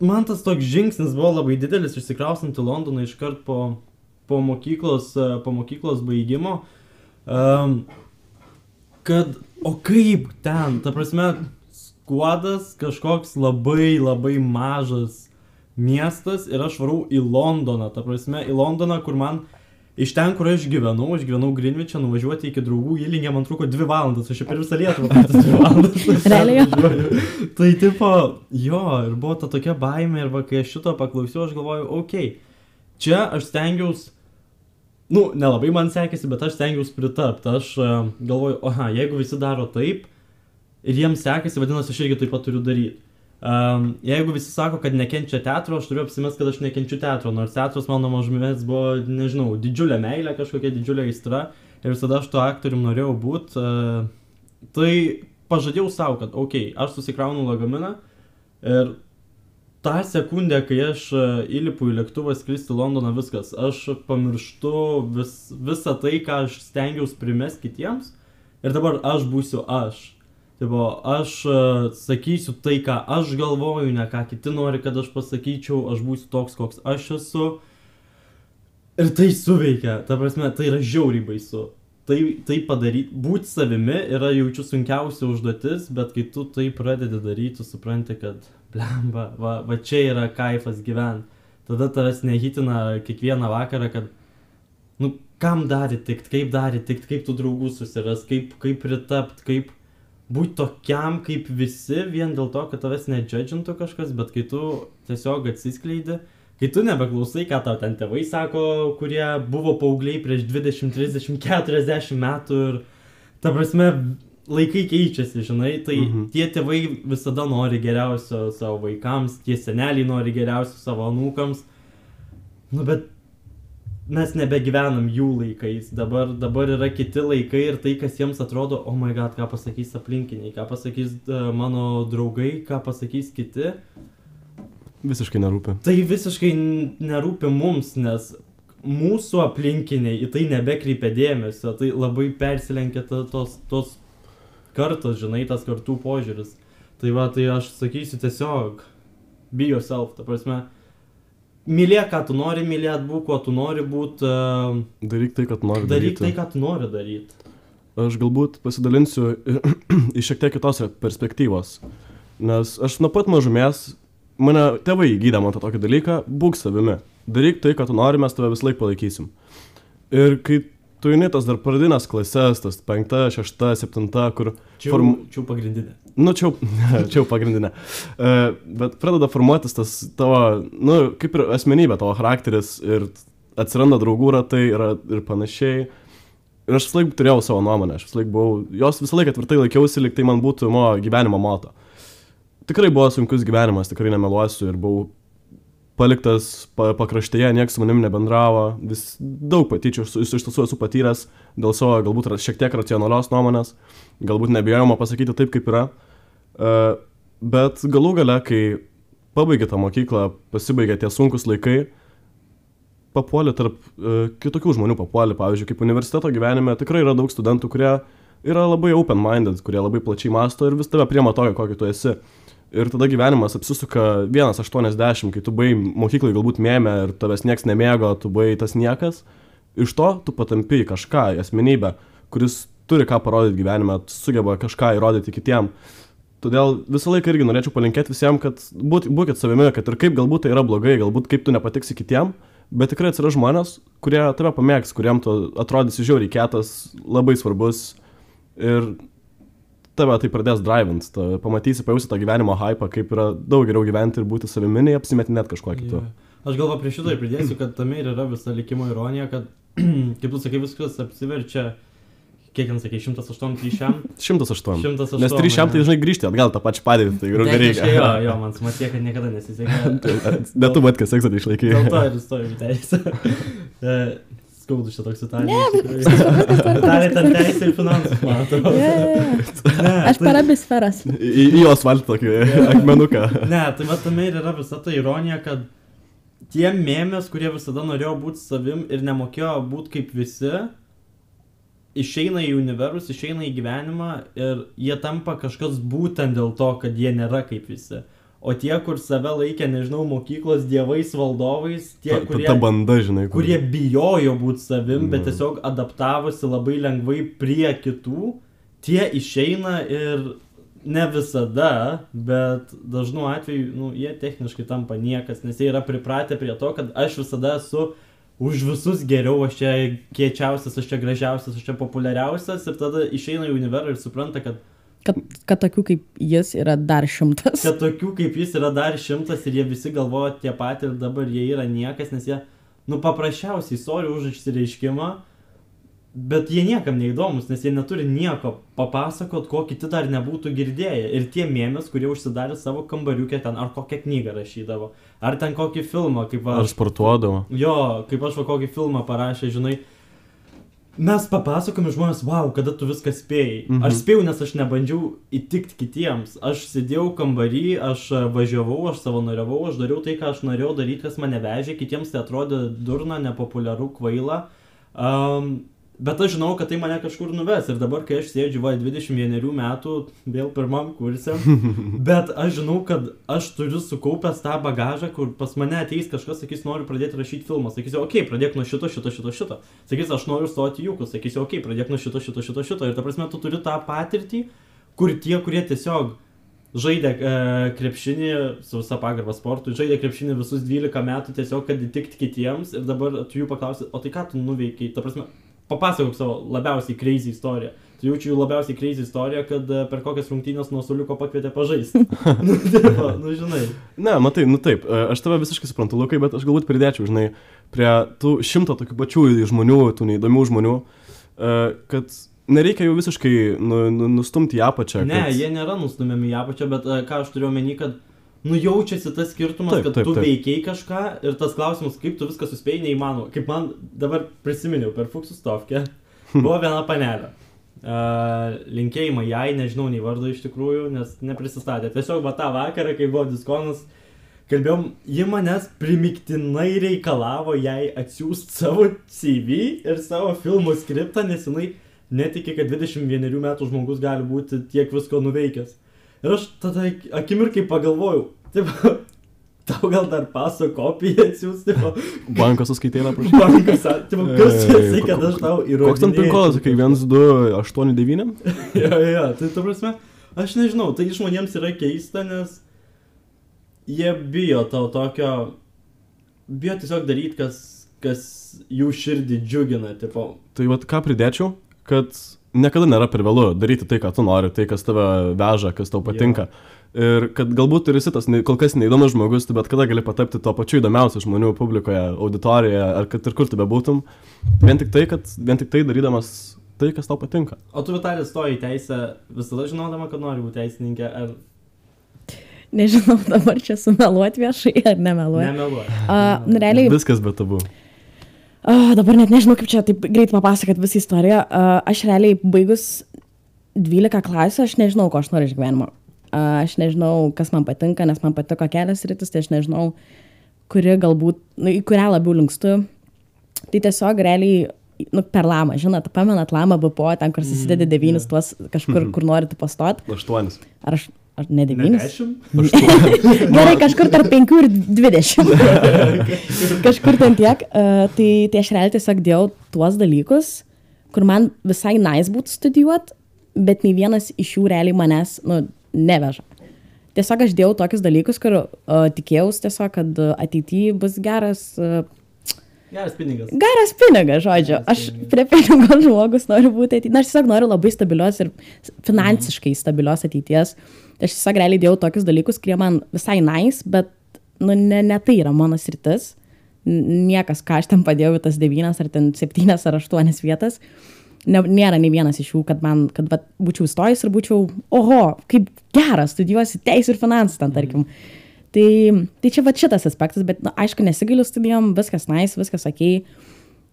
man tas toks žingsnis buvo labai didelis, išsikraustant į Londoną iškart po, po, mokyklos, po mokyklos baigimo. Um, kad, o kaip ten, ta prasme, skuodas kažkoks labai labai mažas miestas ir aš varau į Londoną, ta prasme, į Londoną, kur man iš ten, kur aš gyvenau, aš gyvenau Greenwich'e, nuvažiuoti iki draugų įlingę man truko dvi valandas, aš per visą Lietuvą per tas dvi valandas. [LAUGHS] Realiai. Tai tipo, jo, ir buvo ta tokia baimė ir va, kai aš šito paklausiau, aš galvoju, okei, okay, čia aš stengiausi nu, nelabai man sekėsi, bet aš stengiausi pritapti. Aš e, galvoju, oha, jeigu visi daro taip ir jiems sekėsi, vadinasi, aš irgi taip pat turiu daryti. Um, jeigu visi sako, kad nekenčia teatro, aš turiu apsimest, kad aš nekenčiu teatro, nors teatras mano mažumės buvo, nežinau, didžiulė meilė, kažkokia didžiulė aistra ir visada aš tuo aktorium norėjau būti. Uh, tai pažadėjau savo, kad, okei, okay, aš susikraunu lagaminą ir tą sekundę, kai aš įlipu į lėktuvą skristi į Londoną, viskas. Aš pamirštu vis, visą tai, ką aš stengiausi primest kitiems. Ir dabar aš būsiu aš. Buvo, aš uh, sakysiu tai, ką aš galvoju, ne ką kiti nori, kad aš pasakyčiau, aš būsiu toks, koks aš esu. Ir tai suveikia, ta prasme, tai yra žiauriai baisu. Tai, tai padaryti, būti savimi yra jaučiu sunkiausia užduotis, bet kai tu tai pradedi daryti, tu supranti, kad, blemba, va, va čia yra kaifas gyventi. Tada tavęs nehitina kiekvieną vakarą, kad, nu, kam daryti tikt, kaip daryti tikt, kaip tu draugų susiras, kaip, kaip pritapt, kaip būti tokiam kaip visi, vien dėl to, kad tavęs nedžedžintų kažkas, bet kai tu tiesiog atsiskleidi, kai tu nebeklausai, ką tau ten tėvai sako, kurie buvo paaugliai prieš 20, 30, 40 metų ir, ta prasme, laikai keičiasi, žinai, tai mhm. tie tėvai visada nori geriausio savo vaikams, tie seneliai nori geriausio savo anūkams, nu bet mes nebegyvenam jų laikais, dabar, dabar yra kiti laikai ir tai, kas jiems atrodo, o oh my god, ką pasakys aplinkiniai, ką pasakys uh, mano draugai, ką pasakys kiti, Visiškai nerūpi. tai visiškai nerūpi mums, nes mūsų aplinkiniai į tai nebekreipia dėmesio, tai labai persilenkia tos, tos kartos, žinai, tas kartų požiūris. Tai va, tai aš sakysiu tiesiog, be yourself, ta prasme, mylėk, ką tu nori mylėti, būk, kuo tu nori būti, uh, Daryk tai, kad nori daryk daryti. tai, ką tu nori daryti. Aš galbūt pasidalinsiu [CLEARS THROAT] iš šiek tiek kitos perspektyvos. Nes aš nuo pat mažumės, mane tėvai įgydė man tą tokį dalyką, būk savimi. Daryk tai, ką tu nori, mes tave vis laik palaikysim. Ir kai tu eini tas dar pradinės klases, tas penkta, šešta, septinta, kur... Čia Form- čia pagrindinė. Nu, čia [LAUGHS] čia pagrindinė. Uh, bet pradeda formuotis tas tavo, nu, kaip ir asmenybė, tavo charakteris ir atsiranda draugų ratai ir, ir panašiai. Ir aš visą laiką turėjau savo nuomonę, aš visą laiką buvau, jos visą laiką tvirtai laikiausi, lyg tai man būtų mano gyvenimo moto. Tikrai buvo sunkus gyvenimas, tikrai nemeluosiu ir buvau paliktas pa, pakraštėje, niekas su manim nebendravo, vis daug patyčių iš tiesų esu patyręs dėl savo galbūt šiek tiek racionalios nuomonės, galbūt nebijojama pasakyti taip, kaip yra. Uh, bet galų gale, kai pabaigė tą mokyklą, pasibaigė tie sunkus laikai, papuolė tarp uh, kitokių žmonių, papuolė, pavyzdžiui, kaip universiteto gyvenime, tikrai yra daug studentų, kurie yra labai open-minded, kurie labai plačiai masto ir vis tave priema tokio, kokį tu esi. Ir tada gyvenimas apsisuka 1,80, kai tu baigai mokyklai galbūt mėmė ir tavęs niekas nemėgo, tu baigai tas niekas. Iš to tu patampi kažką, asmenybę, kuris turi ką parodyti gyvenime, sugeba kažką įrodyti kitiem. Todėl visą laiką irgi norėčiau palinkėti visiems, kad būt, būkit savimi, kad ir kaip galbūt tai yra blogai, galbūt kaip tu nepatiksi kitiem, bet tikrai atsiras žmonės, kurie tave pamėgs, kuriem tu atrodysi žiauriai kietas, labai svarbus ir tave tai pradės drivint, ta, pamatysi, pajusi tą gyvenimo hypą, kaip yra daug geriau gyventi ir būti savimi, nei apsimetinėti kažkuo kitu. Jo. Aš galvoju prie šito pridėsiu, kad tame ir yra visa likimo ironija, kad, [CLEARS THROAT] kaip tu sakai, viskas apsiverčia, kiek ten sakai, 108 ryšiam. 108. 108. Nes 300 tai dažnai grįžti atgal tą pačią padėtį, tai geriau Techniškai Jo, [LAUGHS] jo, man smatė, kad niekada nesisekė. [LAUGHS] Bet tu mat, kas seksą išlaikai. Dėl to ir įstojau į teisę. [LAUGHS] Skaudu šitoks Italija. Ne, Italija ten teisė ir finansus, man atrodo. Aš tai- per abi sferas. Į, į asfaltą tokį akmenuką. Ne, tai va tame ir yra visa ta ironija, kad tie mėmės, kurie visada norėjo būti savim ir nemokėjo būti kaip visi, išeina į univerus, išeina į gyvenimą ir jie tampa kažkas būtent dėl to, kad jie nėra kaip visi. O tie, kur save laikė, nežinau, mokyklos dievais valdovais, tie, Ta, ta, kurie, ta banda, žinai. kur- kurie bijojo būti savim, bet Mm. tiesiog adaptavosi labai lengvai prie kitų, tie išeina ir ne visada, bet dažnu atveju, nu, jie techniškai tampa niekas, nes jie yra pripratę prie to, kad aš visada esu už visus geriau, aš čia kiečiausias, aš čia gražiausias, aš čia populiariausias ir tada išeina į univerą ir supranta, kad, Kad, kad tokių kaip jis yra dar šimtas. kad tokių kaip jis yra dar šimtas ir jie visi galvoja tie patys ir dabar jie yra niekas, nes jie, nu, paprasčiausiai, sorry už išsireiškimą, Bet jie niekam neįdomus, nes jie neturi nieko papasakot, ko kiti dar nebūtų girdėję. Ir tie mėmės, kurie užsidarė savo kambariukę ten, ar kokią knygą rašydavo, ar ten kokį filmą, kaip Ar aš. sportuodavo. Jo, kaip aš va kokį filmą parašė, žinai. Mes papasakome žmonės, wow, kada tu viską spėjai. Mhm. Aš spėjau, nes aš nebandžiau įtikti kitiems. Aš sėdėjau kambarį, aš e, važiavau, aš savanoriavau, aš dariau tai, ką aš norėjau daryti, kas mane vežė, kitiems tai atrodė durna, nepopuliaru, kvaila. Um, Bet aš žinau, kad tai mane kažkur nuves. Ir dabar, kai aš sėdžiu, va, 21 metų, vėl pirmam kursė, [LAUGHS] bet aš žinau, kad aš turiu sukaupęs tą bagažą, kur pas mane ateis kažkas, sakys, noriu pradėti rašyti filmą, sakysiu, okei, okay, pradėk nuo šito, šito, šito, šito. Sakys, aš noriu stoti jūkus, sakysiu, okei, okay, pradėk nuo šito, šito, šito, šito. Ir ta prasme, tu turi tą patirtį, kur tie, kurie tiesiog žaidė e, krepšinį su visą pagarbą sportui, žaidė krepšinį visus 12 metų tiesiog, kad įtikti kitiems. Ir dabar tu jų paklausi, o tai ką tu nuveikiai, ta prasme, papasakok savo labiausiai crazy istoriją. Tai jaučiu jų labiausiai crazy istoriją, kad e, per kokias rungtynės nuo suliuko pakvietė pažaisti. [LAUGHS] nu, va, nu, žinai. Ne, matai, nu taip, e, aš tave visiškai suprantu, Lukai, bet aš galbūt pridėčiau, žinai, prie tų šimto tokių pačių žmonių, tų neįdomių žmonių, e, kad nereikia jų visiškai nu, nu, nustumti į apačią. Ne, kad... jie nėra nustumiami į apačią, bet ką aš turiu omeny, kad nu jaučiasi tas skirtumas, Taip, kad taip, tu taip. veikiai kažką ir tas klausimas, kaip tu viską suspėjai, neįmanoma. Kaip man dabar prisiminiau per Fuksistovkę, [LAUGHS] buvo viena panelė. Uh, linkėjimai jai, nežinau nei vardo iš tikrųjų, nes neprisistatė. Tiesiog va tą vakarą, kai buvo diskonas, kalbėjom, ji manęs primiktinai reikalavo jai atsiųsti savo CV ir savo filmų skriptą, nes jinai netiki, kad 21 metų žmogus gali būti tiek visko nuveikęs. Ir aš tada akimirkai pagalvojau, taip, [LAUGHS] tau gal dar paso kopiją atsiųsti, Banko suskaitėlę, prašau. [LAUGHS] bankas, tipo, kas tu esi, kad aš tau įrodžiau. Koks ten pinkodas, kai 1, 2, 8, 9? Jo, jo, jo, tai tu prasme, aš nežinau, tai žmonėms yra keista, nes jie bijo to tokio, bijo tiesiog daryti, kas, kas jų širdį džiugina, tipo, Tai vad ką pridėčiau, kad niekada nėra per vėlu daryti tai, ką tu nori, tai, kas tave veža, kas tau patinka. Ir kad galbūt ir esi tas kol kas neįdomus žmogus, tu bet kada gali patapti to pačiu įdomiausiu žmonių publikoje, auditorijoje, ar kad ir kur tu bebūtum. Vien tik tai, kad vien tik tai darydamas tai, kas tau patinka. O tu Vitalis stoji į teisę visada žinodama, kad nori būti teisininkė, ar Nežinau dabar čia sumeluoti viešai ar nemeluoti. nemeluoji? Uh, nu, realiai, Viskas be tabu. Uh, dabar net nežinau, kaip čia taip greit papasakot visą istoriją. Uh, aš realiai baigus 12 klasių, aš nežinau, ko aš noriu iš gyvenimo. Uh, aš nežinau, kas man patinka, nes man patiko kelias rytis, tai aš nežinau, kuri galbūt, nu, į kurią labiau linkstu. Tai tiesiog realiai, nu, per lamą, žinot, pamenat lamą BPO, ten, kur susidedi devynis tuos kažkur, kur norite pastot. Aštuonis. Ar aš, ar ne Ne devynis? dešimt? [LAUGHS] Gerai, kažkur tarp 5 ir 20. [LAUGHS] kažkur ten tiek. Uh, tai, tai aš realiai tiesiog dėjau tuos dalykus, kur man visai nice būtų studijuoti, bet nei vienas iš jų realiai manęs nu, neveža. Tiesiog aš dėjau tokius dalykus, kur uh, tikėjausi tiesiog, kad ateityje bus geras, uh, Geras pinigas. geras pinigas, žodžiu. Geras Aš pinigas. prie pinigo žmogus noriu būti ateityje. Na, aš tiesiog noriu labai stabilios ir finansiškai stabilios ateities. Tai aš tiesiog realiai dėjau tokius dalykus, kurie man visai nice, bet, nu, ne, ne tai yra mano sritis. Niekas, ką aš ten padėjau tas devynias ar ten septynias ar aštuonias vietas. Ne, nėra nei vienas iš jų, kad man, kad vat, būčiau įstojęs ir būčiau, oho, kaip geras, studijuosi teisų ir finansų ten, tarkim. Tai, tai čia va šitas aspektas, bet, na, aišku, nesigailiu studijom, viskas nice, viskas ok.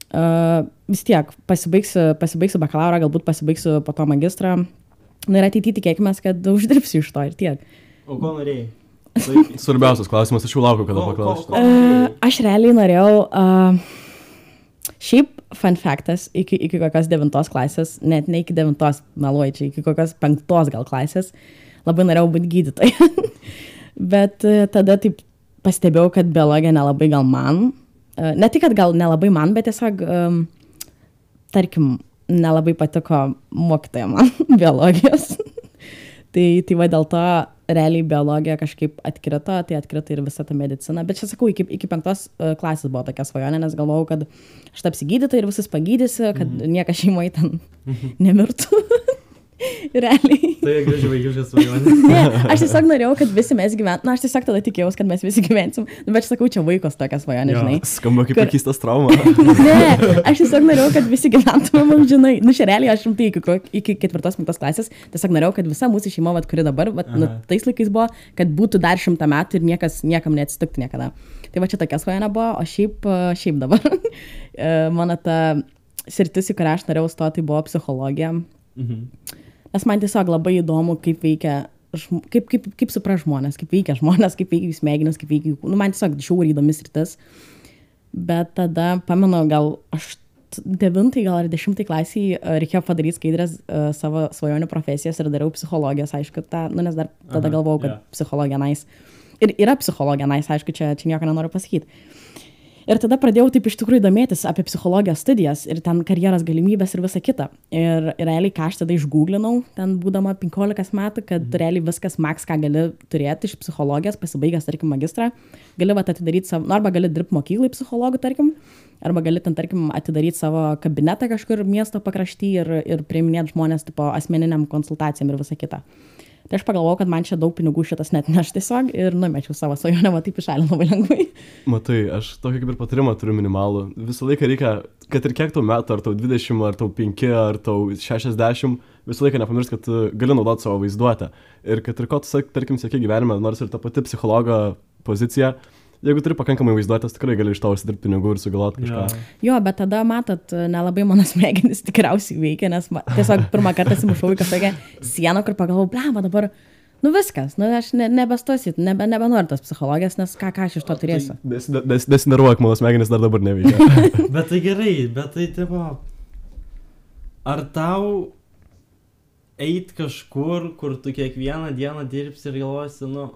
Uh, vis tiek, pasibaigsiu, pasibaigsiu bakalauro, galbūt pasibaigsiu po to magistrą. Na ir ateityje tikėkime, kad uždirbsiu iš to ir tiek. O ko norėjai? Tai- [LAUGHS] Svarbiausias klausimas, aš jau laukiu, kada ko Uh, aš realiai norėjau, uh, šiaip fun factas, iki, iki kokios devintos klasės, net ne iki devintos, meluoju, čia iki kokios penktos gal klasės, labai norėjau būti gydytoja. [LAUGHS] Bet uh, tada taip pastebėjau, kad biologija nelabai gal man, uh, ne tik, kad gal nelabai man, bet tiesiog, um, tarkim, nelabai patiko mokytoja man [LAUGHS] biologijos. tai, tai va dėl to realiai biologija kažkaip atkrito, tai atkrito ir visa ta medicina. Bet čia sakau, iki, iki penktos uh, klasės buvo tokia svajonė, nes galvojau, kad aš tapsiu gydytoja ir visus pagydysiu, kad -hmm. niekas šeimoje ten nemirtų. [LAUGHS] [LAUGHS] realiai. Tai gražiai vaikiškas svajonė. [LAUGHS] Ne, aš tiesiog norėjau, kad visi mes gyventume. Na, aš tiesiog tada tikėjausi, kad mes visi gyvensim. Nu, bet aš sakau, čia vaikos tokia svajonė, Jo. žinai. Skamba kaip Kur- keistas trauma. [LAUGHS] Ne, aš tiesiog norėjau, kad visi gyventumėm amžinai. Nu, čia realiai aš rimtai iki, iki ketvirtos penktos klasės tiesiog norėjau, kad visa mūsų šeima, vat, kuri dabar, vat, nu, tais laikais buvo, kad būtų dar šimtą metų ir niekas, niekam neatsitiktų niekada. Tai va čia tokia svajonė buvo, o šiaip, e, šiaip dabar e, mano ta sritis, į kurią aš norėjau stoti, buvo psichologija. Mhm. Nes man tiesiog labai įdomu, kaip veikia, kaip, kaip, kaip supra žmonės, kaip veikia žmonės, [LAUGHS] kaip veikia jų smegenis, kaip veikia jų... Nu, man tiesiog žiauriai įdomis rytis. Bet tada, pamenu, gal aš devintai, gal ar dešimtai klasiai e, reikėjo padaryti skaidrės uh, savo svajonių profesijas ir dariau psichologijos, aišku, tą, nu, nes dar tada Aha, galvojau, kad jo. psichologija nais. Ir yra psichologija nais, aišku, čia, čia nieko nenoriu pasakyti. Ir tada pradėjau taip iš tikrųjų domėtis apie psichologijos studijas ir ten karjeros galimybės ir visa kita. Ir, ir realiai, ką aš tada išgooglinau, ten būdama 15 metų, kad Mhm. realiai viskas maks, ką gali turėti iš psichologijos, pasibaigęs, tarkim, magistrą, gali va atidaryti savo, nu, arba gali dirbti mokyklai psichologų, tarkim, arba gali ten, tarkim, atidaryti savo kabinetą kažkur miesto pakrašty ir, ir priiminėti žmonės tipo asmeniniam konsultacijam ir visa kita. Tai aš pagalvojau, kad man čia daug pinigų šitas net neš tiesiog ir numečiau savo svajonę, va taip išalė labai lengvai. Matai, aš tokį kaip ir patarimą turiu minimalų. Visą laiką reikia, kad ir kiek tau metų, ar tau 20, ar tau 5, ar tau 60, visą laiką nepamiršk, kad gali naudoti savo vaizduotę. Ir kad ir ko tu, tarkim, sėki gyvenime, nors ir ta pati psichologo pozicija, jeigu turi pakankamai vaizduotės, tikrai gali iš to užsidirbti pinigų ir sugalvoti kažką. Jo. Jo, bet tada, matot, nelabai mano [LAUGHS] smegenys tikriausiai veikia, nes ma, tiesiog pirmą kartą atsimušau į kažkokią sieną, kur pagalvojau, blema dabar, nu viskas, nu aš ne, nebestosit, nebe, nebenoriu tos psichologijos, nes ką, ką aš iš to turėsiu. Des- des- Desinervuok, mano smegenys dar dabar neveikia. [LAUGHS] [LAUGHS] Bet tai gerai, bet tai tipo. Ar tau eit kažkur, kur tu kiekvieną dieną dirbsi ir galvosi, nu,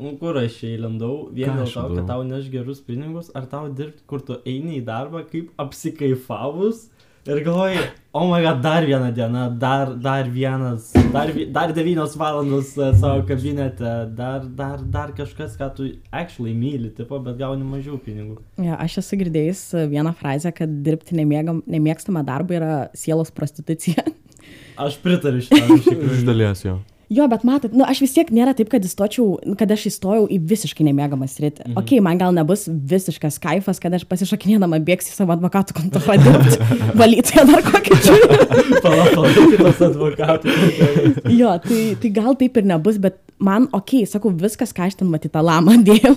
nu kur aš čia įlindau, vien dėl to, kad tau neš gerus pinigus, ar tau dirbti, kur tu eini į darbą, kaip apsikaifavus ir galvoji, o oh my god, dar viena diena, dar, dar vienas, dar, vi- dar devynios valandos e, savo kabinete, dar, dar, dar kažkas, ką tu actually myli, tipo, bet gauni mažiau pinigų. Ja, aš esu girdėjęs vieną frazę, kad dirbti nemėgam, nemėgstamą darbą yra sielos prostitucija. Aš pritariu šitam iš [LAUGHS] Iš tikrųjų. dalies jo. Jo, bet matot, nu, aš vis tiek nėra taip, kad įstočiau, kad aš įstojau į visiškai nemėgamą sritį. Mhm. Ok, man gal nebus visiškas kaifas, kad aš pasišakinėdama bėgsiu į savo advokatų kontorą dirbti, [LAUGHS] valyti dar kokį čia. [LAUGHS] Palauk, palauk, kitas advokatas. Jo, tai, tai gal taip ir nebus, bet man, ok, sakau, viskas, ką aš ten matyti tą lamą [LAUGHS] dėjau,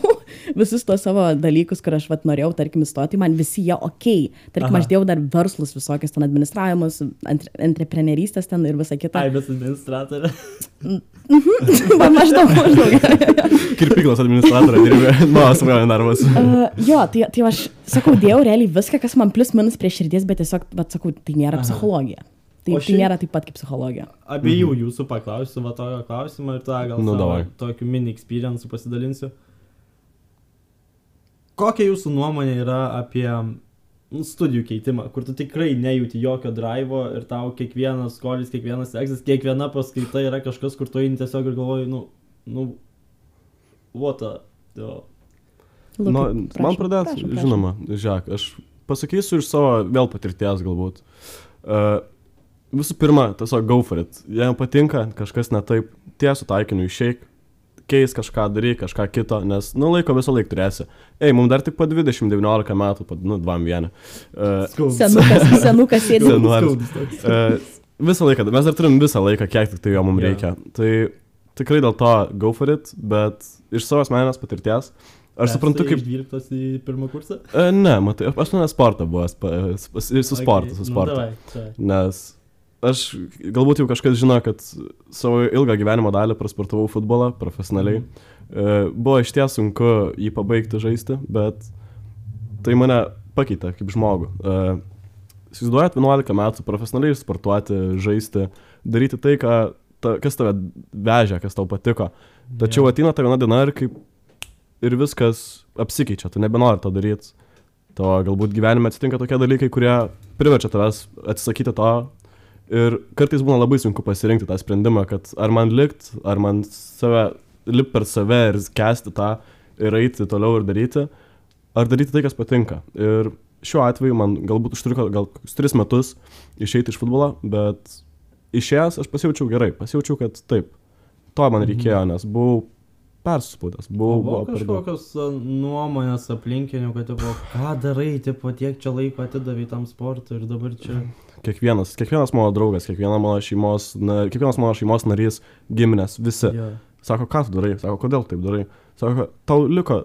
visus tos savo dalykus, kur aš vat, norėjau, tarkim, įstoti, man visi jie ok. Tarkim, Aha. Aš dėjau dar verslus visokius ten administravimus, entre, entreprenerystės ten ir visą kitą. Aibės administratorė. [LAUGHS] Va, maždaug, maždaug. [LAUGHS] Kirpyklos administratorė dirbė, mano svajonė darbas. Uh, jo, tai, tai aš sakau, dėjau realiai viską, kas man plus minus prie širdies, bet tiesiog, bet sakau, tai nėra Aha. psichologija. Tai, tai šiaip- nėra taip pat kaip psichologija. Abiejų jūsų paklausiu, va tokio klausimo ir tą gal Nu, savo tokiu mini experience pasidalinsiu. Kokia jūsų nuomonė yra apie nu, studijų keitimą, kur tu tikrai nejauti jokio drivo ir tau kiekvienas skolis, kiekvienas egzas, kiekviena paskaita yra kažkas, kur tu eini tiesiog ir galvoji, nu, nu, what a, jo. Nu, man pradėt, žinoma, žiūrėk, aš pasakysiu iš savo vėl patirties galbūt. Uh, visų pirma, tiesiog go for it. Jei jam patinka, kažkas ne taip, tiesų taikiniu išeik, keis kažką, daryk kažką kito, nes, nu, laiko visą laiką turėsi. Ei, mums dar tik po 20-19 metų, po, nu, dvam vieną. Uh. Senukas, [LAUGHS] senukas sėdi. Senu- Senuaris. Skaudus toks. uh, visą laiką, mes dar turim visą laiką, kiek tik tai jo mums Jo. reikia. Tai tikrai dėl to go for it, bet iš savo asmeninės patirties, aš suprantu, kaip... Iš 12 į pirmą kursą? E, ne, matai, aš nu ne sportą buvęs, pa- ir su sportu, su Okay, sportu. Nu, davai, davai. Nes aš, galbūt jau kažkas žino, kad savo ilgą gyvenimo dalį prasportavau futbolą profesionaliai. E, Buvo iš ties sunku jį pabaigti žaisti, bet tai mane pakeitė kaip žmogų. E, Įsivaizduojat 11 metų profesionaliai sportuoti, žaisti, daryti tai, ką, ta, kas tave vežė, kas tau patiko. Tačiau ateina ta viena diena ir kaip ir viskas apsikeičia, tu nebenori to daryti. To galbūt gyvenime atsitinka tokie dalykai, kurie priverčia tavęs atsisakyti to. Ir kartais būna labai sunku pasirinkti tą sprendimą, kad ar man likt, ar man save, lip per save ir kesti tą ir eiti toliau ir daryti, ar daryti tai, kas patinka. Ir šiuo atveju man galbūt užtruko gal kokius tris metus išeiti iš futbolo, bet išėjęs aš pasijaučiau gerai, pasijaučiau, kad taip, to man reikėjo, nes buvau persuspūdęs, O buvau, Buvo kažkokios a, nuomonės aplinkinių, kad, tipo, ką darai, tipo, tiek čia laiko atidavai tam sportui ir dabar čia... Kiekvienas, kiekvienas mano draugas, kiekviena mano šeimos, na, kiekvienas mano šeimos narys, giminės, visi. Jo. Sako, ką tu darai, sako, kodėl taip darai. Sako, tau liko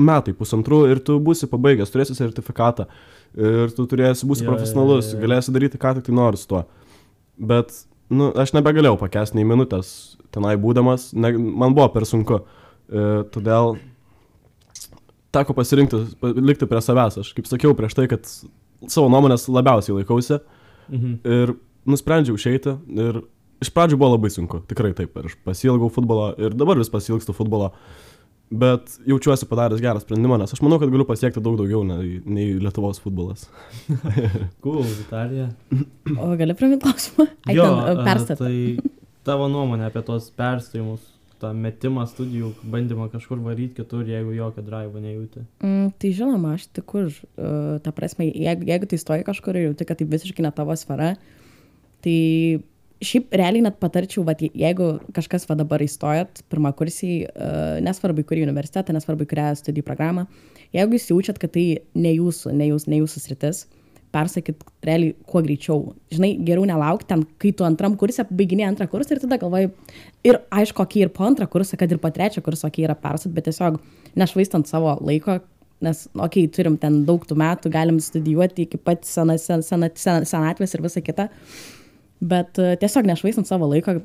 metai, pusantrų ir tu būsi pabaigęs, turėsi sertifikatą ir tu turėsi būsi jo, profesionalus, jo, jo. galėsi daryti ką tik tai nori su tuo. Bet, nu, aš nebegalėjau pakęsti nei minutės tenai būdamas, ne, man buvo per sunku. E, todėl teko pasirinkti, pa- likti prie savęs. Aš kaip sakiau prieš tai, kad savo nuomonės labiausiai laikausi Mhm. ir nusprendžiau išeiti ir iš pradžių buvo labai sunku, tikrai taip, ir aš pasilgau futbolo ir dabar vis pasilgstu futbolo, bet jaučiuosi padaręs gerą sprendimą, nes aš manau, kad galiu pasiekti daug daugiau nei, nei Lietuvos futbolas. [LAUGHS] Cool, Vitalija. O gali primint klausimą? Ai, Jo, ten, perstat. Tai tavo nuomonė apie tos perstojimus, tą metimą studijų, bandymą kažkur varyti kitur, jeigu jokio drivo nejauti. Mm, tai žinoma, aš tik už, uh, ta prasme, jeigu, jeigu tai stoji kažkur ir jauti, kad tai visiškai ne tavo sfera, tai šiaip realiai net patarčiau, va, jeigu kažkas va dabar įstojat pirmą kursį, uh, nesvarbu į kurį universitetą, nesvarbu į kurią studijų programą, jeigu jūs jaučiat, kad tai ne jūsų, ne, jūs, ne jūsų sritis, persakyt realiai kuo greičiau. Žinai, geriau nelaukti ten, kai tu antram kursė baiginė antrą kursą ir tada galvoji, ir aišku, okei, ir po antrą kursą, kad ir po trečią kursą, okei, yra persat, bet tiesiog nešvaistant savo laiko, nes, okei, turim ten daug tų metų, galim studijuoti iki pat senatvės sen, sen, sen, senatvės ir visa kita. Bet uh, tiesiog nešvaistant savo laiko,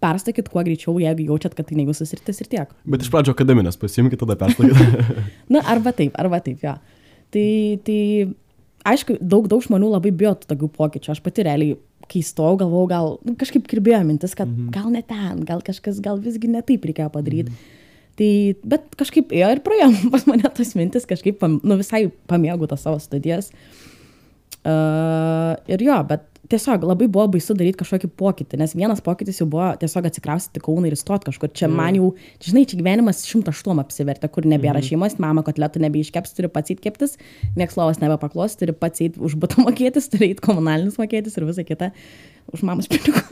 perstakit kuo greičiau, jeigu jaučiat, kad tai ne jūsų sritis ir tiek. Bet iš pradžio akademinės pasiimkite, tada perstakit. [LAUGHS] Na, arba taip, arba taip, jo. Tai, tai aišku, daug, daug žmonių labai bijo tokių pokyčių. Aš pati realiai, kai stojau, galvojau, gal nu, kažkaip kirbėjo mintis, kad mhm. gal ne ten, gal kažkas, gal visgi ne taip reikėjo padaryti. Mhm. Tai, bet kažkaip ėjo ir praėjo [LAUGHS] pas mane tos mintis, kažkaip, nu, visai pamėgau tas savo studijas. Uh, ir jo, bet tiesiog labai buvo baisu daryti kažkokį pokytį, nes vienas pokytis jau buvo tiesiog atsikraustyti kauną ir įstoti kažkur. Čia mm. man jau, žinai, čia gyvenimas šimtaštuom apsivertė, kur nebėra mm. šeimos, mama kotletų nebeiškeps, turi pats įkeptis, nieks lovas nebepaklos, turi pats įti už butą [LAUGHS] mokėtis, turi įti komunalinius mokėtis ir visa kita. Už mamos pinigus.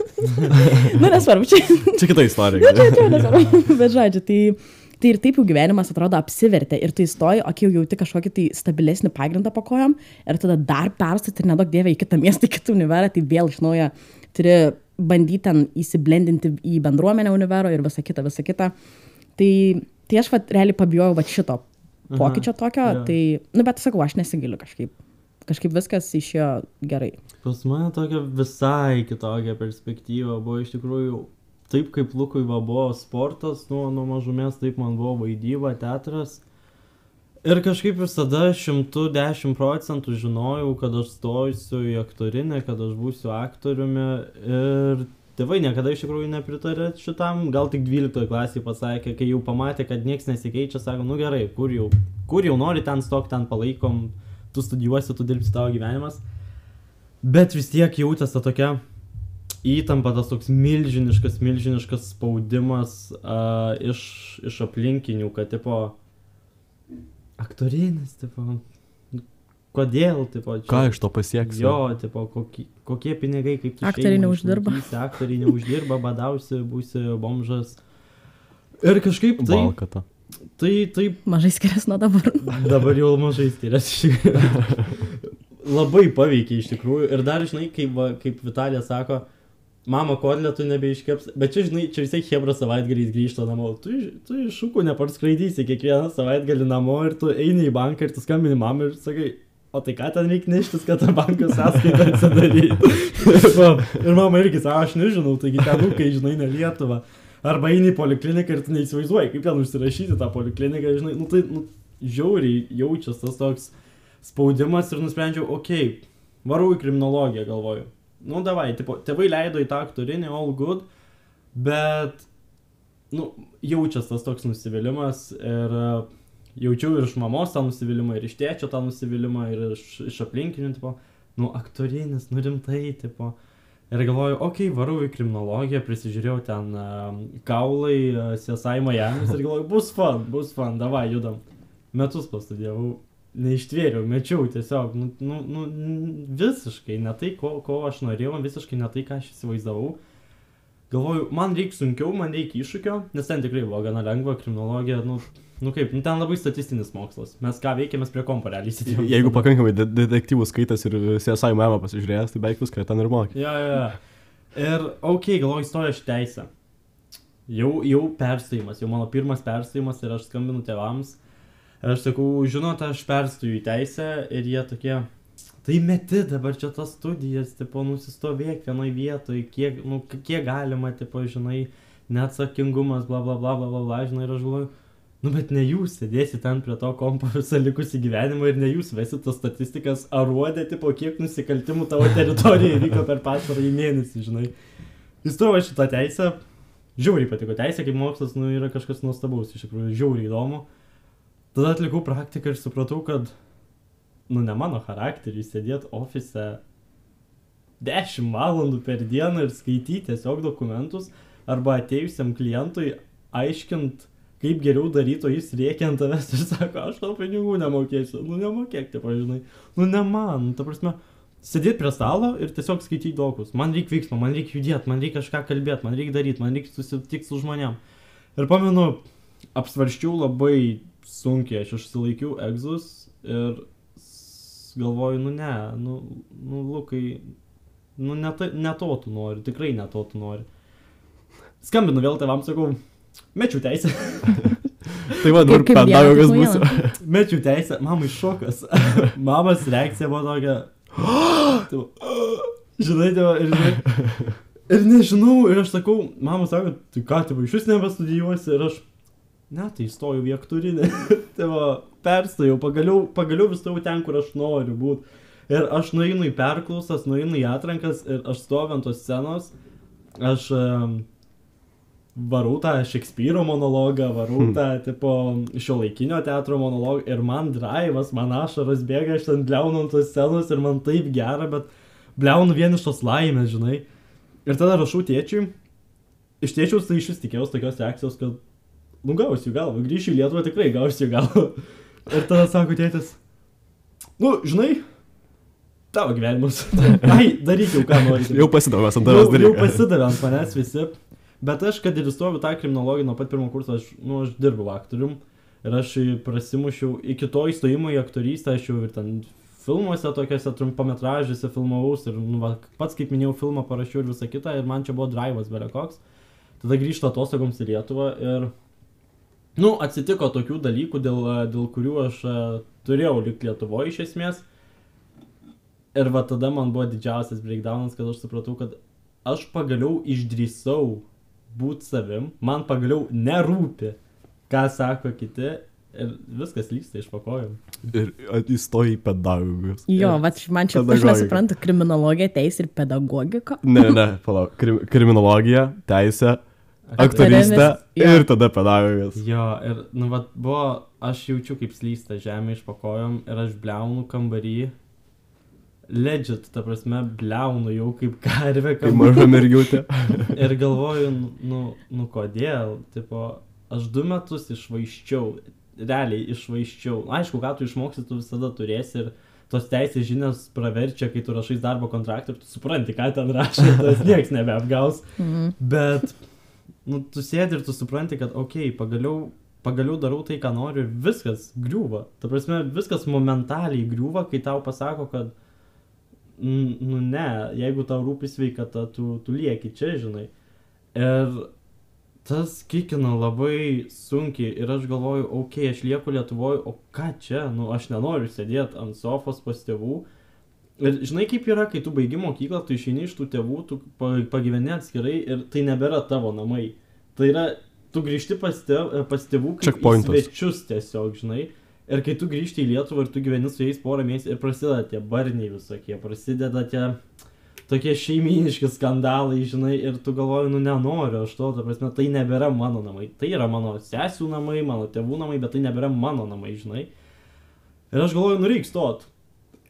[LAUGHS] nu, nesvarbu, čia. čia kita istorija. čia, čia nesvarbu, [LAUGHS] bet žodžiu, tai tai ir taip jau gyvenimas atrodo apsivertė ir tu įstoji, o jau jauti kažkokį tai stabilesnį pagrindą po kojom ir tada dar perstati ir nedaug dievė į kitą miestą, į kitą univerą, tai vėl iš naujo turi bandyti ten įsiblendinti į bendruomenę univero ir visą kitą, visą kitą. Tai, tai aš vat, realiai pabijojau vat šito pokyčio Aha, tokio, ja. tai, nu bet sakau, aš nesigiliu kažkaip. Kažkaip viskas išėjo gerai. Pas mane tokia visai kitokia perspektyva buvo iš tikrųjų taip kaip Lukui va buvo sportas, nuo, nuo mažumės taip man buvo vaidyba, teatras. Ir kažkaip visada 110 procentų žinojau, kad aš stosiu į aktorinę, kad aš būsiu aktoriumi. Ir tėvai niekada iš tikrųjų nepritarė šitam, gal tik 12 klasėje pasakė, kai jau pamatė, kad niekas nesikeičia, sako, nu gerai, kur jau, kur jau nori ten stok, ten palaikom, tu studijuosi, tu dirbsi tavo gyvenimas. Bet vis tiek jautėsi ta tokia įtampa, tas toks milžiniškas, milžiniškas spaudimas uh, iš, iš aplinkinių, kad, tipo, aktorinis, tipo, kodėl, tipo, čia, ką iš to pasieks? Jo, tipo, kokie, kokie pinigai, kaip tu aktoriai neuždirba. Aktoriai neuždirba, badausi, būsi bomžas. Ir kažkaip tai... Balkata. Tai taip. Mažai skiriasi nuo dabar. dabar jau mažai skiriasi. [LAUGHS] Labai paveikia iš tikrųjų. Ir dar, žinai, kaip, kaip Vitalija sako, mama kotletų nebeiškeps, bet čia, žinai, čia visai Hebra savaitgaliais grįžta namo, tu, tu iš šūkų neparskraidysi kiekvieną savaitgalį namo ir tu eini į banką ir tu skambini mamai ir sakai, o tai ką ten reikia neštis, kad tą banko sąskaitą atsidaryti. [LAUGHS] ir mama irgi sako, aš nežinau, taigi ten ūkai, žinai, ne Lietuva. Arba eini į polikliniką ir tu neįsivaizduoji, kaip ten užsirašyti tą polikliniką, žinai, nu tai nu, žiauriai jaučiasi tas toks spaudimas ir nusprendžiau, okei, okay, varau į kriminologiją, galvoju nu, davai, tipo, tėvai leido į tą aktorinį, all good, bet, nu, jaučias tas toks nusivylimas ir uh, jaučiau ir iš mamos tą nusivylimą, ir iš tėčio tą nusivylimą, ir iš, iš aplinkinių, tipo, nu, aktorinis, nu, rimtai, tipo. Ir galvoju, okei, okay, varau į kriminologiją, prisižiūrėjau ten uh, kaulai, uh, CSI Miami ir galvoju, bus fan, bus fan, davai, judam. Metus pastudijavau neištvėriau, mečiau tiesiog, nu, nu, nu, visiškai ne tai, ko, ko aš norėjau, visiškai ne tai, ką aš įsivaizdavau. Galvoju, man reikia sunkiau, man reikia iššūkio, nes ten tikrai buvo gana lengva, kriminologija, nu, nu kaip, nu, ten labai statistinis mokslas. Mes ką veikėme prie realiai sėdėjome. Jeigu pakankamai de detektyvų skaitas ir CSI memą pasižiūrėjęs, tai beveik viską ten ir mokė. Ja, ja, ja. Ir, okei, okay, galvoju, įstoju aš teisę. Jau, jau perstojimas, jau mano pirmas perstojimas ir aš skambinu tėvams Ir aš sakau, žinot, aš perstoju į teisę ir jie tokie, tai meti dabar čia tas studijas, tipo, nusistovėk vienoje vietoje, kiek, nu, kiek galima, tipo, žinai, neatsakingumas, bla bla bla bla bla, bla žinai, ir aš galvoju, nu bet ne jūs sėdėsite ten prie to kompo visą likusį gyvenimą ir ne jūs vesit tas statistikas, ar rodė, tipo, kiek nusikaltimų tavo teritorijoje įvyko per pastarąjį mėnesį, žinai. Įstojau šitą teisę, žiauriai patiko teisė, kaip mokslas, nu, yra kažkas nuostabaus, iš tikrųjų, žiauriai įdomu. Tada atlikau praktiką ir supratau, kad, nu, ne mano charakteriui sėdėti ofise 10 valandų per dieną ir skaityti tiesiog dokumentus, arba atėjusiam klientui aiškint, kaip geriau daryto jis rėkia ant tavęs ir sako, aš tau pinigų nemokėsiu, nu nemokėk, tai pažinai, nu ne man, ta prasme, sėdėti prie stalo ir tiesiog skaityti dokus. Man reikia veiksmo, man reikia judėti, man reikia kažką kalbėti, man reikia daryti, man reikia susitikti su žmonėm. Ir pamenu, apsvarščiau labai sunkiai, aš išsilaikiau egzus ir galvoju, nu ne, nu, nu Lukai, nu ne, ta, ne to tu nori, tikrai ne to tu nori. Skambinu vėl tėvam, sakau, mečiau teisę, [LAUGHS] Tai va, dabar pedagogas vienas būsiu. [LAUGHS] mečiau teisę, mamai šokas. [LAUGHS] Mamos reakcija buvo tokia. tipo, [GASPS] žinai, tėva, ir žinai. Ir nežinau, ir aš sakau, mama sako, tai ką, tėva, iš vis nebestudijuosi, ir aš, ne, tai įstojau į aktorinę. [LAUGHS] tėva, perstojau, pagaliau, pagaliau vis stojau ten, kur aš noriu būti. Ir aš nueinu į perklausas, nueinu į atrankas ir aš stoviu ant tos scenos, aš um, varau tą Šekspyro monologą, varau tą, tipo, šio laikinio teatro monologą ir man drivas, man ašaras bėga, aš ten bliaunu ant tos scenos ir man taip gera, bet bliaunu vien iš tos laimės, žinai. Ir tada rašau tėčiui, iš tėčiaus tai iš vis tikėjausi tokios reakcijos, kad, nu gausiu galvą, grįšiu į Lietuvą tikrai gausiu galvą. Ir tada sako tėtis, nu, žinai, tavo gyvenimas. [LAUGHS] Ai, daryk jau ką nori. Jau pasidavęs ant Jau, tavęs jau dalykas. pasidavė ant manęs visi. Bet aš, kad ir įstojau tą kriminologiją nuo pat pirmo kurso, aš, nu, aš dirbau aktorium. Ir aš prasimušiau, iki to įstojimo į aktorystę, aš jau ir ten filmuose, tokiuose trumpametražiuose filmavausi. Ir, nu, va, pats, kaip minėjau, filmą parašiau ir visą kitą. Ir man čia buvo drivas belekoks. Tada grįžtu atostogoms į Lietuvą ir... Nu, atsitiko tokių dalykų, dėl, dėl kurių aš e, turėjau likti Lietuvoje iš esmės. Ir va tada man buvo didžiausias breakdownas, kad aš supratau, kad aš pagaliau išdrįsau būti savim, man pagaliau nerūpi, ką sako kiti ir viskas lyksta iš pakojų. Ir įstoji į pedagogus. Jo, va, man čia aš nesuprantu, kriminologija, teisė ir pedagogika. Ne, ne, palauk. Krim, kriminologija, teisė, aktorystė jo. ir tada pedagogas. Jo, ir, nu, va, buvo, aš jaučiu, kaip slysta žemė iš pakojom ir aš bleunu kambarį. Legit, ta prasme, bleunu jau kaip karvė Kaip maža mergiutė. [LAUGHS] Ir galvoju, nu, nu, kodėl, tipo, aš du metus išvaiščiau, realiai išvaiščiau. Aišku, ką tu išmoksi, tu visada turėsi ir tos teisės žinias praverčia, kai tu rašai darbo kontraktą ir tu supranti, ką ten rašai, tas [LAUGHS] niekas nebeapgaus. Mhm. Bet, nu, tu sėdi ir tu supranti, kad, okei, okay, pagaliau, pagaliau darau tai, ką noriu ir viskas griūva. Ta prasme, viskas momentaliai griūva, kai tau pasako, kad, nu ne, jeigu tau rūpi sveikata, tu, tu lieki čia, žinai. Ir tas kikina labai sunkiai ir aš galvoju, okei, okay, aš lieku Lietuvoje, o ką čia, nu, aš nenoriu sėdėti ant sofos pas tėvų. Ir žinai, kaip yra, kai tu baigi mokyklą, tu išeini iš tų tėvų, tu pa- pagyveni atskirai ir tai nebėra tavo namai. Tai yra, tu grįžti pas, tėv, pas tėvų kaip svečius tiesiog, žinai. Ir kai tu grįžti į Lietuvą ir tu gyveni su jais porą mėnesių ir prasideda tie barniai visokie, prasideda tie tokie šeiminiški skandalai, žinai, ir tu galvoji, nu nenoriu aš to, ta prasme, tai nebėra mano namai. Tai yra mano sesių namai, mano tėvų namai, bet tai nebėra mano namai, žinai. Ir aš galvoju, nu reikia stot.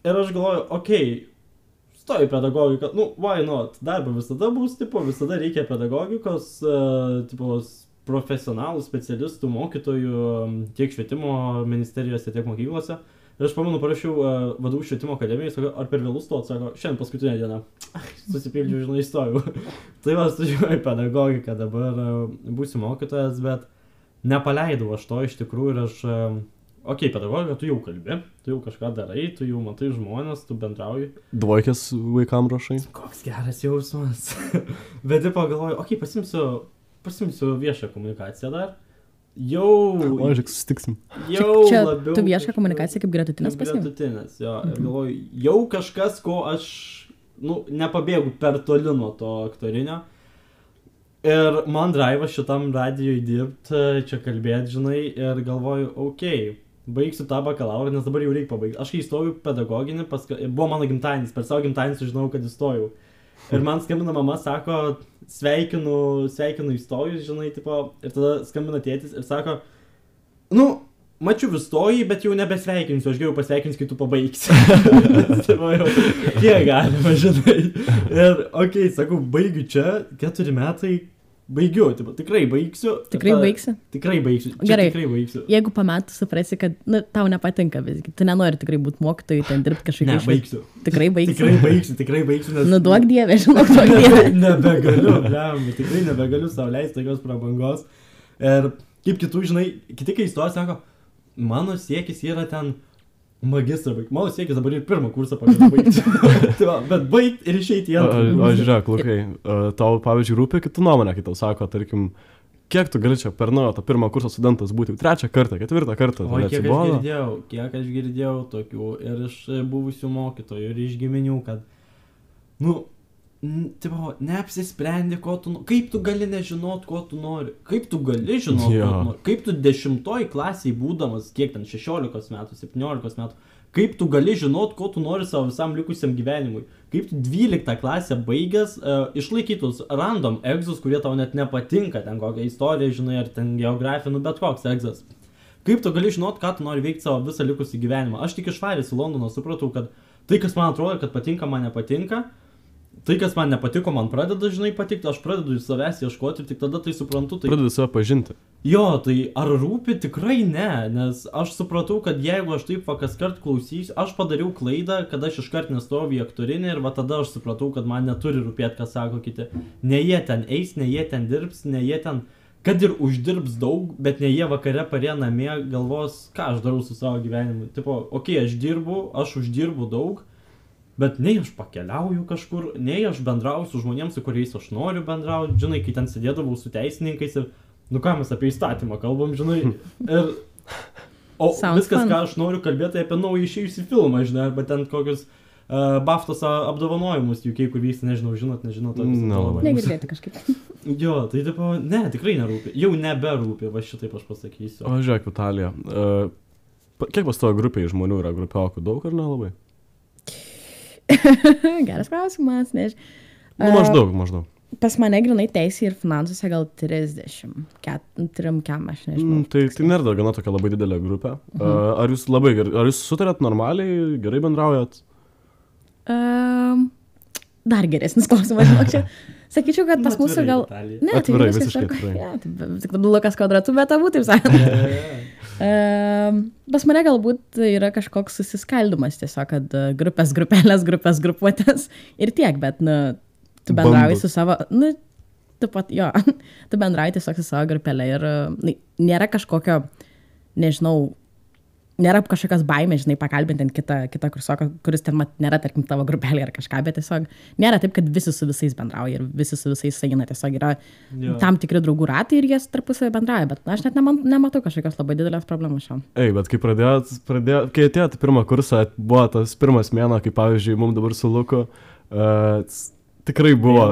Ir aš galvoju, okei, okay, stoji pedagogika, nu, why not, darbo visada bus, tipo, visada reikia pedagogikos, uh, tipo, profesionalų, specialistų, mokytojų tiek švietimo ministerijose, tiek mokyklose. Ir aš pamenu, parašiau uh, vadovų švietimo akademijai, sakau, ar per vėlus to atsako, šiandien paskutinė diena. Ai, Susipildžiau, žinai, įstojau. [LAUGHS] tai va, studijuoju pedagogiką, dabar uh, būsiu mokytojas, bet nepaleidau aš to iš tikrųjų ir aš, uh, okei, okay, pedagogika, tu jau kalbi, tu jau kažką darai, tu jau matai žmonės, tu bendrauji. Dvojkės vaikam rašai. Koks geras jausmas. [LAUGHS] bet taip pagalvoju, okei, okay, pasimsiu, pasimsiu viešą komunikaciją dar. Jau. O, žiūrėk, sustiksim. Jau Čia labiau tu viešą komunikaciją kaip gretutinės Kaip pasiimi. Gretutinės, jo. Ir galvoju, jau kažkas, ko aš, nu, nepabėgu per toli nuo to aktorinio. Ir man drivas šitam radijui dirbti, čia kalbėti, žinai, ir galvoju, okei, okay, baigsiu tą bakalaurą, nes dabar jau reikia pabaigti. Aš kai įstojau pedagoginį, paska... buvo mano gimtadienis, per savo gimtadienį sužinojau, kad įstojau. Ir man skambina mama, sako, sveikinu, sveikinu įstojus, žinai, tipo, ir tada skambina tėtis ir sako, nu, mačiau įstojai, bet jau nebesveikinsiu, aš geriau pasveikinsiu, kai tu pabaigsi. [LAUGHS] Kiek galima, žinai. Ir, okei, okay, sakau, baigiu čia, keturi metai, baigiu, tipo, tikrai baigsiu. Tikrai Ta- baigsi? Tikrai baigsiu. Čia Gerai. Tikrai baigsiu. Jeigu po metų suprasi, kad nu, tau nepatinka visgi, tu nenori tikrai būti mokytojai, ten dirbti kažkaip Ne, baigsiu. Tikrai baigsi. Tikrai baigsiu, tikrai baigsiu, nes... Nu, duok dievę, žinok, duok dievę. [LAUGHS] nebegaliu, blem, tikrai nebegaliu savo leisti tokios prabangos. Ir kaip kitų, žinai, kiti kai įstoja, sako, mano siekis yra ten magistrą baigti. Mano siekis dabar ir pirmą kursą pagaliau baigti. [LAUGHS] Tai va, Bet baigti ir išeiti į O, antrą. o kursą. žiūrėk, Lukai, a, tau, pavyzdžiui, rūpi kitų nuomonė, kai tau sako, tarkim, kiek tu gali čia per naujo tą pirmą kursą studentas būti, trečią kartą, ketvirtą kartą, O kiek aš neatsibodo? girdėjau, kiek aš girdėjau tokių ir iš buvusių mokytojų, ir iš giminių, kad, nu, tipo, neapsisprendi, ko tu, no- kaip tu gali nežinot, ko tu nori, kaip tu gali žinot, Jo. ko tu nori, kaip tu dešimtoj klasiai būdamas, kiek ten 16 metų, 17 metų, kaip tu gali žinot, ko tu nori savo visam likusiam gyvenimui, kaip tu 12 klasę baigęs, uh, išlaikytus random egzus, kurie tau net nepatinka, ten kokią istoriją, žinai, ar ten geografiją, nu bet koks egzas. Kaip tu gali žinot, ką tu nori veikti savo visą likusį gyvenimą? Aš tik išvaręs į Londoną supratau, kad tai, kas man atrodo, kad patinka, man nepatinka. Tai, kas man nepatiko, man pradeda, žinai, patikti, aš pradedu iš savęs ieškoti ir tik tada tai suprantu. Tai... Pradedi save pažinti. Jo, tai ar rūpi? Tikrai ne, nes aš supratau, kad jeigu aš taip kas kart klausysiu, aš padariau klaidą, kad aš iškart nestojau į aktorinį ir va tada aš supratau, kad man neturi rūpėti, ką sako kiti. Ne jie ten eis, ne jie ten dirbs, ne jie ten, kad ir uždirbs daug, bet ne jie vakare parie namie galvos, ką aš darau su savo gyvenimu. Tipo, okei, okay, aš dirbu, aš uždirbu daug. Bet nei aš pakeliauju kažkur, nei aš bendrauju su žmonėms, su kuriais aš noriu bendrauti, žinai, kai ten sėdėdavau su teisininkais ir, nu ką mes apie įstatymą kalbam, žinai. [LAUGHS] Ir, o Sounds viskas, fun. ką aš noriu kalbėti, tai apie naują išėjusią filmą, žinai, arba ten kokius uh, Baftos apdovanojimus, juk kai kur vyksta, nežinau, žinot, nežinot, ar Nelabai. apdovanojimus. Negirdėti kažkaip. [LAUGHS] Jo, tai tipo, ne, tikrai nerūpi, jau neberūpi, va šitaip aš pasakysiu. O žiūrėk, Vitalija, a, pa- kiek pas tavo grupėje žmonių yra grupiokų, daug ar nelabai? [LAUGHS] Geras klausimas, nežinau. Nu, maždaug, maždaug. Pas mane grinai teisė ir finansuose gal 30. Ket, trim kem, aš nežinau. Mm, tai, tai nėra gana tokia labai didelė grupė. A, Ar jūs labai gerai, ar jūs sutarėt normaliai, gerai bendraujat? Um, dar geresnis klausimas, žinok, čia. [LAUGHS] Sakyčiau, kad pas mūsų gal... Ne, tai visiškai atvirai. Ja, tai tik Lukas kvadratu, bet abu taip sakant. Ja, ja, ja. Um, pas mane galbūt yra kažkoks susiskaldimas tiesiog, kad uh, grupės, grupelės, grupės, grupuotės. Ir tiek, bet, nu, tu bendrauji su savo, nu, tu pat, jo, [LAUGHS] tu bendrauji tiesiog su savo grupelė ir nu, nėra kažkokio, nežinau, nėra kažkokios baimės, žinai, pakalbinti ant kitą, kitą kursioką, kuris ten mat, nėra, tarkim, tavo grupelė ar kažką, bet tiesiog nėra taip, kad visi su visais bendrauja ir visi su visais eina, tiesiog yra Jo. tam tikri draugų ratai ir jie tarpusavį bendrauja, bet aš net neman, nematau kažkokios labai didelės problemos šiam. Ei, bet kai pradėjot, pradėjot kai atėjot pirmą kursą, buvo tas pirmas mėno, kai pavyzdžiui, mums dabar su Luku, uh, tikrai buvo,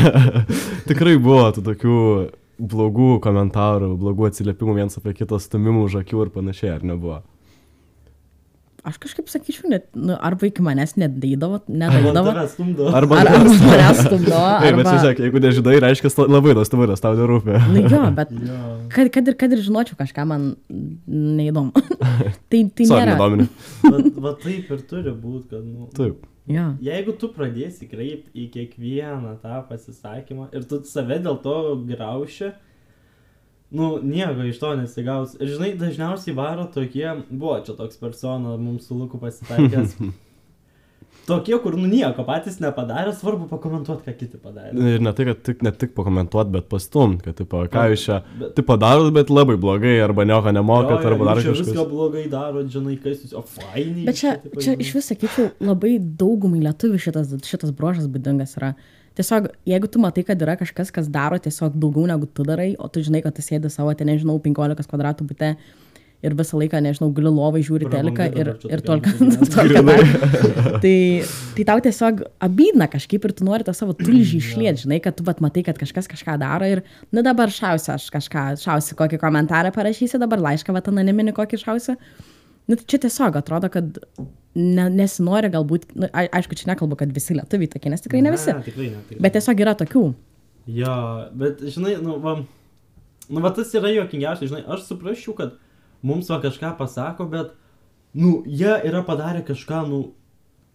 [LAUGHS] tikrai buvo tų tokių blogų komentarų, blogų atsiliepimų viens apie kitą stumimų už akių ir panašiai, ar nebuvo? Aš kažkaip sakyčiau, net, nu, arba iki manęs nedaidavo, nedaidavo, tave stumdo. Arba... ar, arba manęs stumdo, [LAUGHS] bet arba... čia, žiūrėk, jeigu nežinai, reiškia, labai tos tavulės, tau nerūpi. Nu jo, [LAUGHS] bet Jo. kad, kad, ir, kad ir žinočiau kažką, man neįdomu. [LAUGHS] tai tai Sorry, nėra. nedomini. Bet va taip ir turi būti, kad, nu, Taip. Jo. jeigu tu pradėsi kreipti į kiekvieną tą pasisakymą ir tu save dėl to grauši, nu, nieko iš to nesigaus. Ir žinai, dažniausiai varo tokie, buvo čia toks persona mums su Luku pasitaikęs. [LAUGHS] Tokie, kur nu nieko patys nepadarė, svarbu pakomentuoti, ką kiti padarė. Ir ne tai, kad tik, ne tik pakomentuoti, bet pastumti, kad, tipo, ką jūs čia, Bet- tai padarot, bet labai blogai, arba nieko nemokat, Jo, jo, arba dar jūs čia viską kažkas. blogai daro, žinai, kas jūs, o fainiai. Bet čia, čia žinai. iš vis sakyčiau, labai daugumai lietuvių šitas, šitas brožas būdingas yra. Tiesiog, jeigu tu matai, kad yra kažkas, kas daro tiesiog daugiau negu tu darai, o tu žinai, kad tu sėdi savo, ten nežinau, 15 kvadratų bute ir visą laiką, nežinau, guli lovai, žiūri teleką ir, ir tolka. [LAUGHS] tai, tai tau tiesiog abydna kažkaip ir tu nori tą savo tulžį išlieti, žinai, kad tu vat matai, kad kažkas kažką daro ir, nu dabar šausi aš kažką, šausi kokį komentarą parašysi, dabar laišką, vat anoniminį kokį šausi. Nu, tai čia tiesiog atrodo, kad ne, nesinori galbūt, nu, a- aišku, čia nekalbu, kad visi lietuviai tokie, nes tikrai ne visi. tikrai ne. Tikrai. Bet tiesiog yra tokių. Jo, bet žinai, nu, va, nu, va tas yra juokingiausia, žinai, aš suprasčiau, kad mums va kažką pasako, bet, nu, jie yra padarę kažką, nu,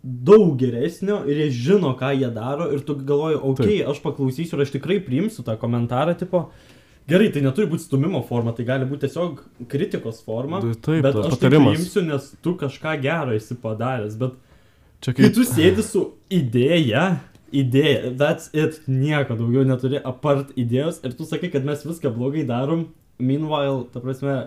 daug geresnio ir jie žino, ką jie daro ir tu galvoji, okei, okay, aš paklausysiu ir aš tikrai priimsiu tą komentarą, tipo, gerai, tai neturi būti stumimo forma, tai gali būti tiesiog kritikos forma, Tai taip, bet aš tai patarimas. priimsiu, nes tu kažką gero esi padaręs, bet Čia kai kaip... tu sėdi su idėja, idėja, that's it, nieko daugiau neturi apart idėjos ir tu sakai, kad mes viską blogai darom, meanwhile, ta prasme,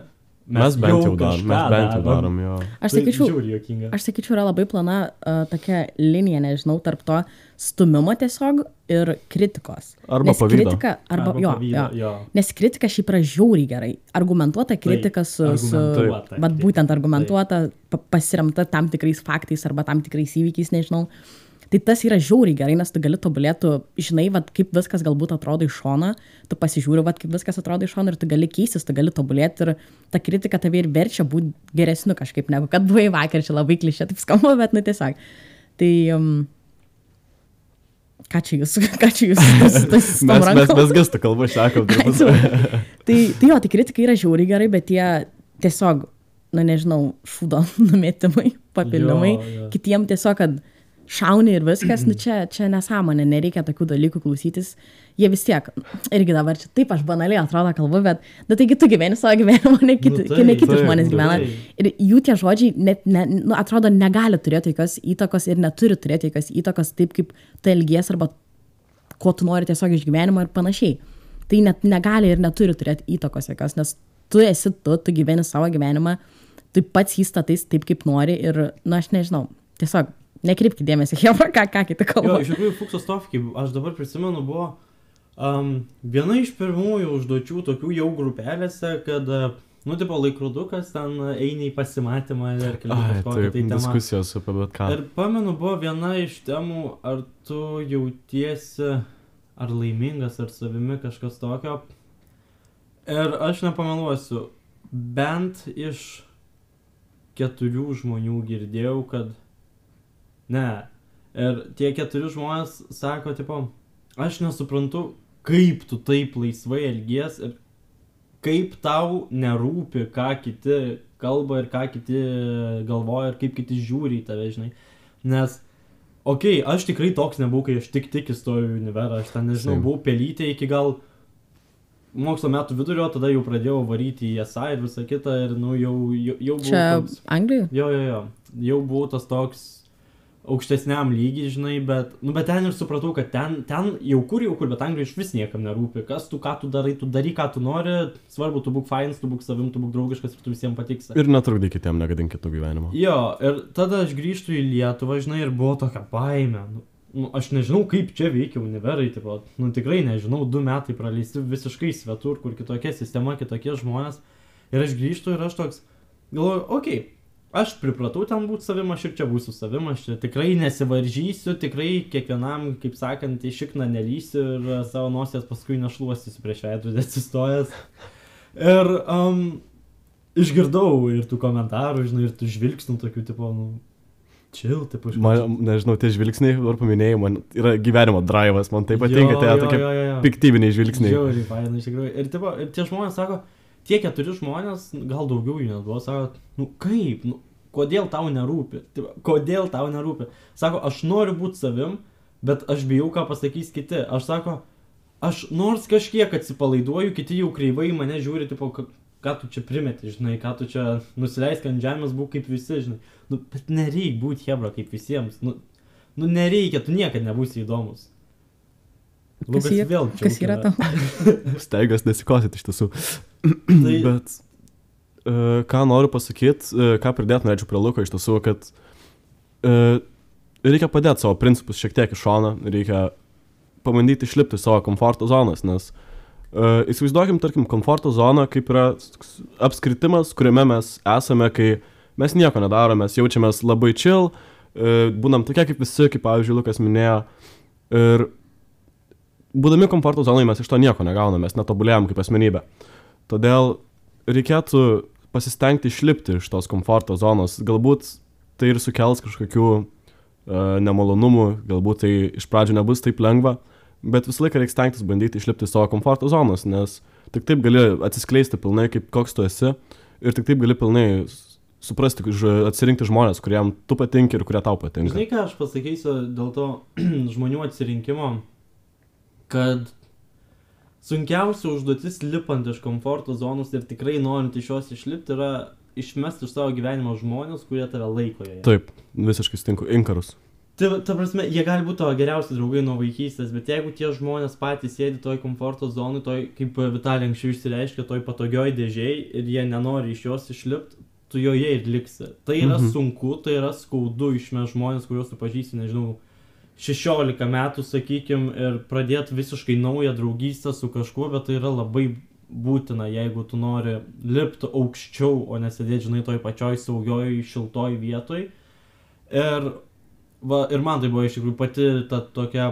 Mes bent jau darom, kažką mes bent jau darom, jo. Aš Tai sakyčiau, juokinga. aš sakyčiau, yra labai plana uh, tokia linija, nežinau, tarp to stumimo tiesiog ir kritikos. Arba Nes pavydo. kritika, arba, Arba jo, pavydo, jo. jo. Nes kritika šiaip yra žiauriai gerai. Argumentuota kritika su... su argumentuota Vat būtent argumentuota, pa- pasiremta tam tikrais faktais arba tam tikrais įvykiais, nežinau. Tai tas yra žiauriai gerai, nes tu gali tobulėti, žinai, vat, kaip viskas galbūt atrodo iš šono, tu pasižiūri, vat, kaip viskas atrodo iš šono ir tu gali keistis, tu gali tobulėti ir ta kritika tave ir verčia būti geresniu kažkaip, negu kad buvai vakar, čia labai klišė, taip skamba, bet nu tiesiog. Tai... Um, ką čia jūs, [LAUGHS] ką čia jūs, tas, tas, [LAUGHS] Mes, mes, mes gestų kalbą. Atsiprašau. [LAUGHS] tai, tai jo, tai kritika yra žiauriai gerai, bet tie tiesiog, na nežinau, šūdo numetimai, jo. kitiem tiesiog, kad šauni ir viskas, nu čia, čia nesąmonė, nereikia tokių dalykų klausytis. Jie vis tiek, irgi dabar čia taip aš banaliai atrodo kalbu, bet, na taigi tu gyveni savo gyvenimą, ne kiti, Nu nu, ne kiti taip, žmonės nu gyvena. Ir jų tie žodžiai, net, ne, nu, atrodo, negali turėti jokios įtakos ir neturi turėti jokios įtakos taip, kaip tu elgies arba ko tu nori tiesiog iš gyvenimo ir panašiai. Tai net negali ir neturi turėti įtakos jokios, nes tu esi tu, tu gyveni savo gyvenimą, tu pats jį statais taip, kaip nori ir, na, aš nežinau, tiesiog nekreipkite dėmesį, [LAUGHS] Hebra, ką, ką kiti Jo, kalba. iš tikrųjų, Fuksas Tofki, aš dabar prisimenu, buvo um, viena iš pirmųjų užduočių tokių jau grupelėse, kad, uh, nu, tipo, laikrodukas ten eina į pasimatymą ir kažkokią tai temą. diskusijos apie bet ką. Ir pamenu, buvo viena iš temų, ar tu jautiesi ar laimingas, ar savimi kažkas tokio. Ir aš nepameluosiu, bent iš keturių žmonių girdėjau, kad ne. Ir tie keturi žmonės sako, tipo, aš nesuprantu, kaip tu taip laisvai elgies ir kaip tau nerūpi, ką kiti kalba ir ką kiti galvoja ir kaip kiti žiūri į tave, žinai. Nes, okei, okay, aš tikrai toks nebuvau, kai aš tik tik įstojau į univerą, aš ten, nežinau, Same. buvau pelytė iki gal mokslo metų vidurio, tada jau pradėjau varyti į esą ir visą kitą ir, nu, jau, jau, jau buvau Čia toks... Anglijai? Jo, jo, jo. Jau buvau tas toks aukštesniam lygiai, žinai, bet, nu, bet ten ir supratau, kad ten, ten jau kur, jau kur, bet Anglijoje iš vis niekam nerūpi. Kas tu, ką tu darai, tu darai, ką tu nori, svarbu, tu būk fainas, tu būk savim, tu būk draugiškas ir tu visiems patiksi. Ir netrukdyk kitiem, negadink kitų gyvenimo. Jo, ir tada aš grįžtu į Lietuvą, žinai, ir buvo tokia baime. Nu, nu, aš nežinau, kaip čia veikia univerai, tipo, nu tikrai nežinau, du metai praleisti visiškai svetur, kur kitokia sistema, kitokie žmonės. Ir aš grįžtu ir aš toks, galvoju, okei, okay, aš pripratau ten būti savim, aš ir čia būsiu savim, aš čia tikrai nesivaržysiu, tikrai kiekvienam, kaip sakant, į šikną nelysiu ir savo nosies paskui našluostysiu prieš veidrodį atsistojęs. Ir um, išgirdau ir tų komentarų, žinai, ir tų žvilgsnių tokių, tipo, nu, chill, tipo, iš Man, nežinau, tie žvilgsniai, ar paminėjai, man yra gyvenimo drivas, man tai patinka, tai yra tokie piktybiniai žvilgsniai. Žiauriai, fainai, iš tikrųjų. Ir, tipo, ir tie žmonės sako, tie keturi žmonės, gal daugiau jų buvo, sako, nu kaip, nu, kodėl tau nerūpi, tipo, kodėl tau nerūpi. Sako, aš noriu būti savim, bet aš bijau, ką pasakys kiti. Aš sako, aš nors kažkiek atsipalaiduoju, kiti jau kreivai mane žiūri, tipo, ką, tu čia primeti, žinai, ką tu čia nusileisk ant žemės, būk kaip visi, žinai. Nu, bet nereikia būti hebra kaip visiems. Nu, nu nereikia, tu niekada nebūsi įdomus. Kas, Lukas yra, vėl kas yra tau? [LAUGHS] [LAUGHS] Steigas nesikosyti iš tiesų. [CLEARS THROAT] Tai, Bet uh, ką noriu pasakyti, uh, ką pridėti norėčiau prie Luko iš tiesų, kad uh, reikia padėti savo principus šiek tiek iš šono, reikia pabandyti išlipti iš savo komforto zonos, nes uh, įsivaizduokim, tarkim, komforto zoną kaip yra apskritimas, kuriame mes esame, kai mes nieko nedarome, mes jaučiamės labai chill, uh, būnam tokie kaip visi, kaip pavyzdžiui Lukas minėjo. Ir būdami komforto zonoje mes iš to nieko negauname, mes netobulėjom kaip asmenybė. Todėl reikėtų pasistengti išlipti iš tos komforto zonos. Galbūt tai ir sukels kažkokių uh, nemalonumų, galbūt tai iš pradžių nebus taip lengva, bet visą laiką reikia stengtis bandyti išlipti iš savo komforto zonos, nes tik taip gali atsiskleisti pilnai, kaip koks tu esi ir tik taip gali pilnai suprasti, atsirinkti žmonės, kuriem tu patinki ir kurie tau patinka. Žinai, ką aš pasakysiu dėl to [CLEARS THROAT] žmonių atsirinkimo, kad sunkiausia užduotis lipant iš komforto zonos ir tikrai norint iš jos išlipti yra išmesti iš savo gyvenimo žmonės, kurie tave laiko joje. Taip, visiškai stinku. Inkarus. Tai, ta prasme, jie gali būti tavo geriausi draugai nuo vaikystės, bet jeigu tie žmonės patys sėdi toj komforto zonai, toj, kaip Vitalija anksčiau išsireiškė, toj patogioj dėžiai ir jie nenori iš jos išlipti, tu joje ir liksi. Tai yra Mhm. sunku, tai yra skaudu išmest žmonės, kuriuos tu pažįsti, nežinau, 16 metų, sakykim, ir pradėti visiškai naują draugystę su kažkuo, bet tai yra labai būtina, jeigu tu nori lipti aukščiau, o nesėdėti, žinai, toj pačioj saugioj, šiltoj vietoj. Ir, va, ir man tai buvo iš tikrųjų pati ta tokia,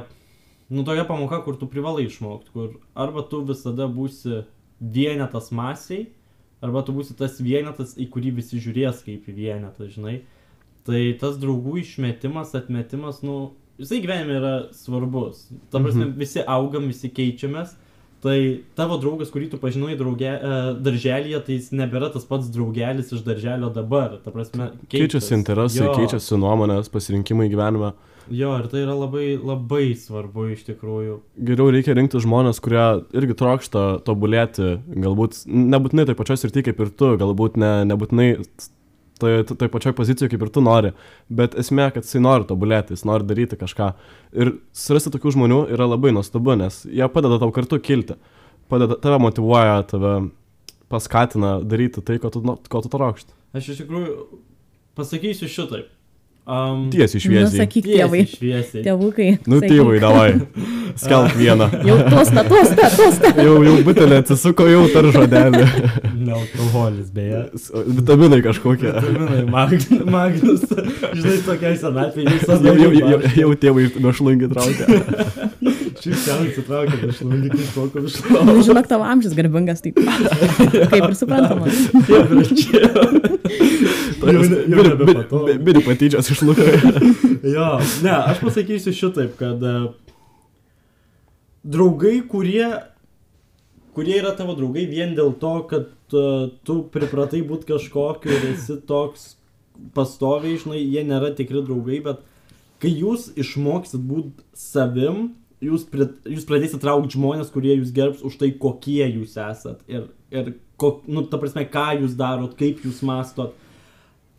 nu, tokia pamoka, kur tu privalai išmokti, kur arba tu visada būsi vienetas masiai, arba tu būsi tas vienetas, į kurį visi žiūrės kaip į vienetą, žinai. Tai tas draugų išmetimas, atmetimas, nu, jisai gyvenime yra svarbus. Ta prasme, Mhm. visi augam, visi keičiamės. Tai tavo draugas, kurį tu pažinai drauge, e, darželyje, tai jis nebėra tas pats draugelis iš darželio dabar. Ta prasme, Keičiasi interesai, Jo. keičiasi nuomonės, pasirinkimai gyvenime. Jo, ir tai yra labai, labai svarbu iš tikrųjų. Geriau reikia rinkti žmonės, kurie irgi trokšta tobulėti, galbūt nebūtinai toj pačioj srity kaip ir tu, galbūt ne, nebūtinai toj, toj pačioj pozicijoje kaip ir tu nori, bet esmė, kad jisai nori tobulėti, jis nori daryti kažką. Ir surasti tokių žmonių yra labai nuostabu, nes jie padeda tau kartu kilti, padeda, tave motivuoja, tave paskatina daryti tai, ko tu, ko tu trokšti. Aš iš tikrųjų pasakysiu šitaip. Um, Tiesiai Nu, šviesiai. sakyk tėvai. Šviesiai. Tėvukai. Nu, sakyk. tėvai, davai. Skelb [LAUGHS] vieną. Jau tosta, tosta, tosta. Jau, jau butelė atsisuko, jau tar žodelį. Ne alkoholis, beje. Vitaminai kažkokie. Vitaminai, mag, magnus. Žinai, tokia senatvė, jūs Jau, jau, jau, jau tėvai mešlungį traukia. [LAUGHS] Šiaip ten atsitraukė, aš langai kaip kokio Nu, višlo. žinok, tavo amžius garbingas, taip. Kaip ir suprantama. Jau ne- jau nebepatogu. Biri patyčias iš luko. [LAUGHS] Jo, ne, aš pasakysiu šitaip, kad e, draugai, kurie, kurie yra tavo draugai vien dėl to, kad uh, tu pripratai būti kažkokiu ir esi toks pastoviai, žinai, jie nėra tikri draugai, bet kai jūs išmoksit būti savim, jūs, prit, jūs pradėsit traukti žmonės, kurie jūs gerbs už tai, kokie jūs esat ir, ir kok, nu, ta prasme, ką jūs darot, kaip jūs mastot.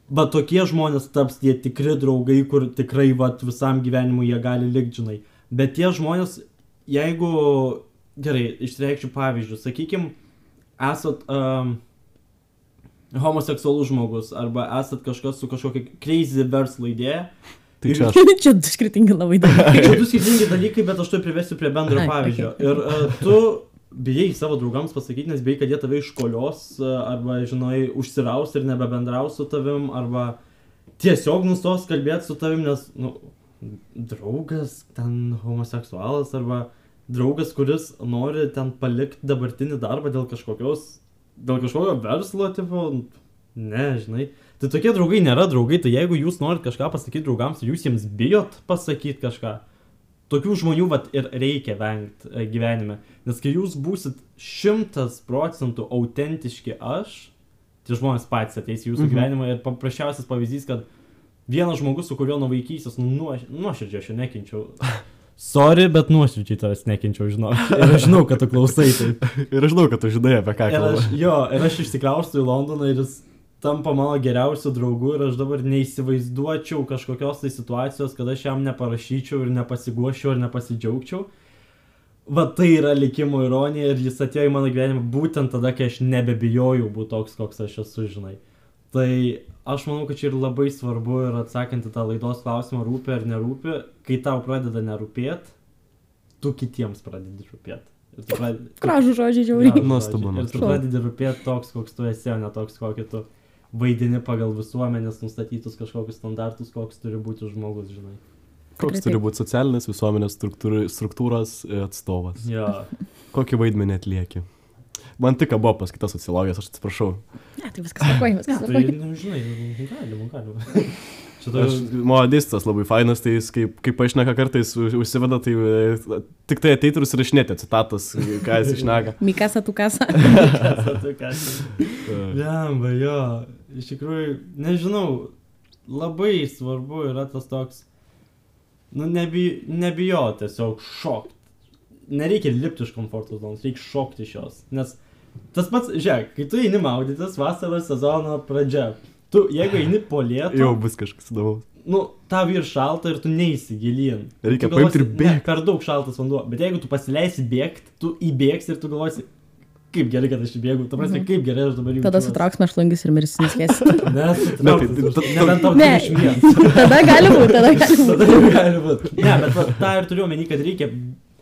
Va tokie žmonės taps tie tikri draugai, kur tikrai va visam gyvenimui jie gali likti, žinai. Bet tie žmonės, jeigu, gerai, išreikščiau pavyzdžių, sakykim, esat um, homoseksualus žmogus arba esat kažkas su kažkokia crazy verslo idėja. Tai Ir čia [LAUGHS] aš. Čia du skirtingi labai dalykai. Čia du skirtingi dalykai, bet aš tai privesiu prie bendro Ai, pavyzdžio. Ir uh, tu bijai savo draugams pasakyti, nes bijai, kad jie tave iškolios, uh, arba, žinai, užsiraus ir nebebendraus su tavim, arba tiesiog nustos kalbėti su tavim, nes, nu, draugas ten homoseksualas, arba draugas, kuris nori ten palikti dabartinį darbą dėl kažkokios, dėl kažkokio verslo, tipo, ne, žinai. Tai tokie draugai nėra draugai, tai jeigu jūs norit kažką pasakyti draugams jūs jiems bijot pasakyti kažką, tokių žmonių vat ir reikia vengti e, gyvenime. Nes kai jūs būsit šimtas procentų autentiški aš, tie žmonės patys ateis į jūsų Mhm. gyvenimą ir paprasčiausias pavyzdys, kad vienas žmogus, su kuriuo nuo vaikystės nuoš- nuoširdžiai aš nekinčiau. [LAUGHS] Sorry, bet nuoširdžiai tavęs nekinčiau, žinau. [LAUGHS] Ir aš žinau, kad tu klausai taip. Ir aš žinau, kad tu žinai apie ką kalbu. jo, ir aš išsikraustau į Londoną ir jis tampa mano geriausiu draugu ir aš dabar neįsivaizduočiau kažkokios tai situacijos, kad aš jam neparašyčiau ir nepasiguošiau ir nepasidžiaugčiau. Va tai yra likimo ironija ir jis atėjo į mano gyvenimą būtent tada, kai aš nebebijojau būti toks, koks aš esu, žinai. Tai aš manau, kad čia ir labai svarbu ir atsakant į tą laidos klausimą, rūpi ar nerūpi, kai tau pradeda nerūpėti, tu kitiems pradedi rūpėti. Gražų žodžiai Jo, žiauriai. Nuostabu. Ir tu pradedi rūpėti toks, koks tu esi, o ne toks, kokį tu vaidini pagal visuomenės nustatytus kažkokius standartus, koks turi būti žmogus, žinai. Koks turi būti socialinės visuomenės struktūr- struktūros e, atstovas? Jo. [LAUGHS] Kokį vaidmenį atlieki? Man tik buvo paskaitas sociologijos, aš atsiprašau. Ne, tai viskas tvarkoja, viskas Tai, tvarkoja. nu, žinai, galima, galima. [LAUGHS] Čia Aš, tu... modistas labai fainas, tai jis kaip, kaip pašneka kartais už- užsiveda, tai e, tik tai ateitų ir užsirašinėti citatas, ką jis išneka. Mikasa, tu kasa. [LAUGHS] Lemba, jo. Iš tikrųjų, nežinau, labai svarbu yra tas toks, nu, nebi, nebijo tiesiog šokti. Nereikia lipti iš komforto zonos, reikia šokti iš jos. Nes tas pats, žiūrėk, kai tu eini maudytis vasaros sezono pradžia, tu, jeigu eini po lietų, Jau bus kažkas įdomaus. nu, tau ir šalta ir tu neįsigilin. Reikia Tu paimt ir galvosi, bėgt. ne, Per daug šaltas vanduo. Bet jeigu tu pasileisi bėgti, tu įbėgsi ir tu galvosi, kaip gerai, kad aš įbėgau. Ta prasme, kaip gerai aš dabar. Mhm. Tada sutrauksime šlungis ir mirsinis kės. [LAUGHS] Ne, tai- sutrauks, tai- Ne. 21. tada gali būti, tada gali [LAUGHS] būti. Tada gali būti. Ne, bet va, tą ir turiu omeny, kad reikia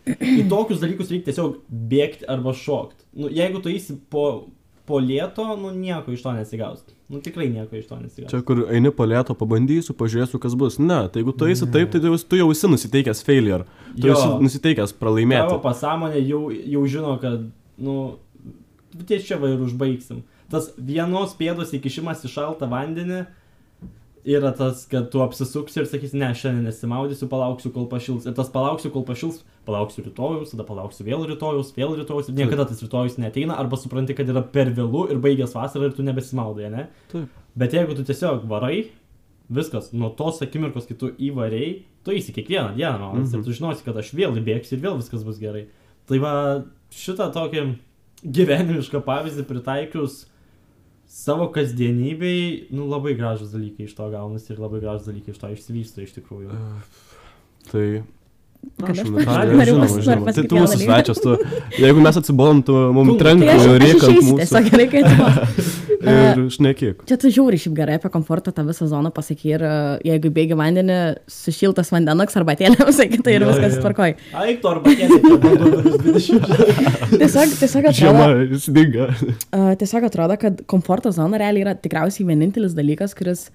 į tokius dalykus reikia tiesiog bėgti arba šokti. Nu, jeigu tu eisi po, po lieto, nu nieko iš to nesigaus. Nu tikrai nieko iš to nesigaus. Čia kur eini po lieto, pabandysiu, pažiūrėsiu, kas bus. Ne, tai jeigu tu eisi taip, tai tu jau, tu jau esi nusiteikęs failure. Tu Jo. esi nusiteikęs Tavo pralaimėti. pasąmonė jau, jau žino, kad, nu, ties čia va ir užbaigsim. Tas vienos pėdos įkišimas į šaltą vandenį yra tas, kad tu apsisuksi ir sakysi, ne, šiandien nesimaudysiu, palauksiu, kol pašils. Ir tas palauksiu, kol pašils, palauksiu rytojus, tada palauksiu vėl rytojus, vėl rytojus ir niekada tas rytojus neteina, arba supranti, kad yra per vėlų ir baigęs vasarą ir tu nebesimaudai, ne? Taip. Bet jeigu tu tiesiog varai, viskas, nuo tos akimirkos, kai tu įvariai, tu eisi kiekvieną dieną, man, mhm. Ir tu žinosi, kad aš vėl įbėgsiu ir vėl viskas bus gerai. Tai va, šitą tokį gyvenimišką pavyzdį pritaikius savo kasdienybei, nu labai gražus dalykai iš to gaunasi ir labai gražus dalykai iš to išsivysto iš tikrųjų. Tai... Prašom, žinoma. Tai tu mūsų svečias, tu. Jeigu mes atsibodom, tu mums Tu- trenk, Tai išeisiu mūsų. tiesiog gerai, kai tu. Ir šnekėk. Čia tu žiūri šiaip gerai apie komfortą, tą visą zoną pasaky ir e, jeigu bėgi vandenį, sušiltas vandenoks arba tėlė, [LAUGHS] visai kitai ir Jo, viskas tvarkoj. Eik to arba 20. Tiesiog, tiesiog atrodo, uh, [LAUGHS] tiesiog atrodo, kad komforto zona realiai yra tikriausiai vienintelis dalykas, kuris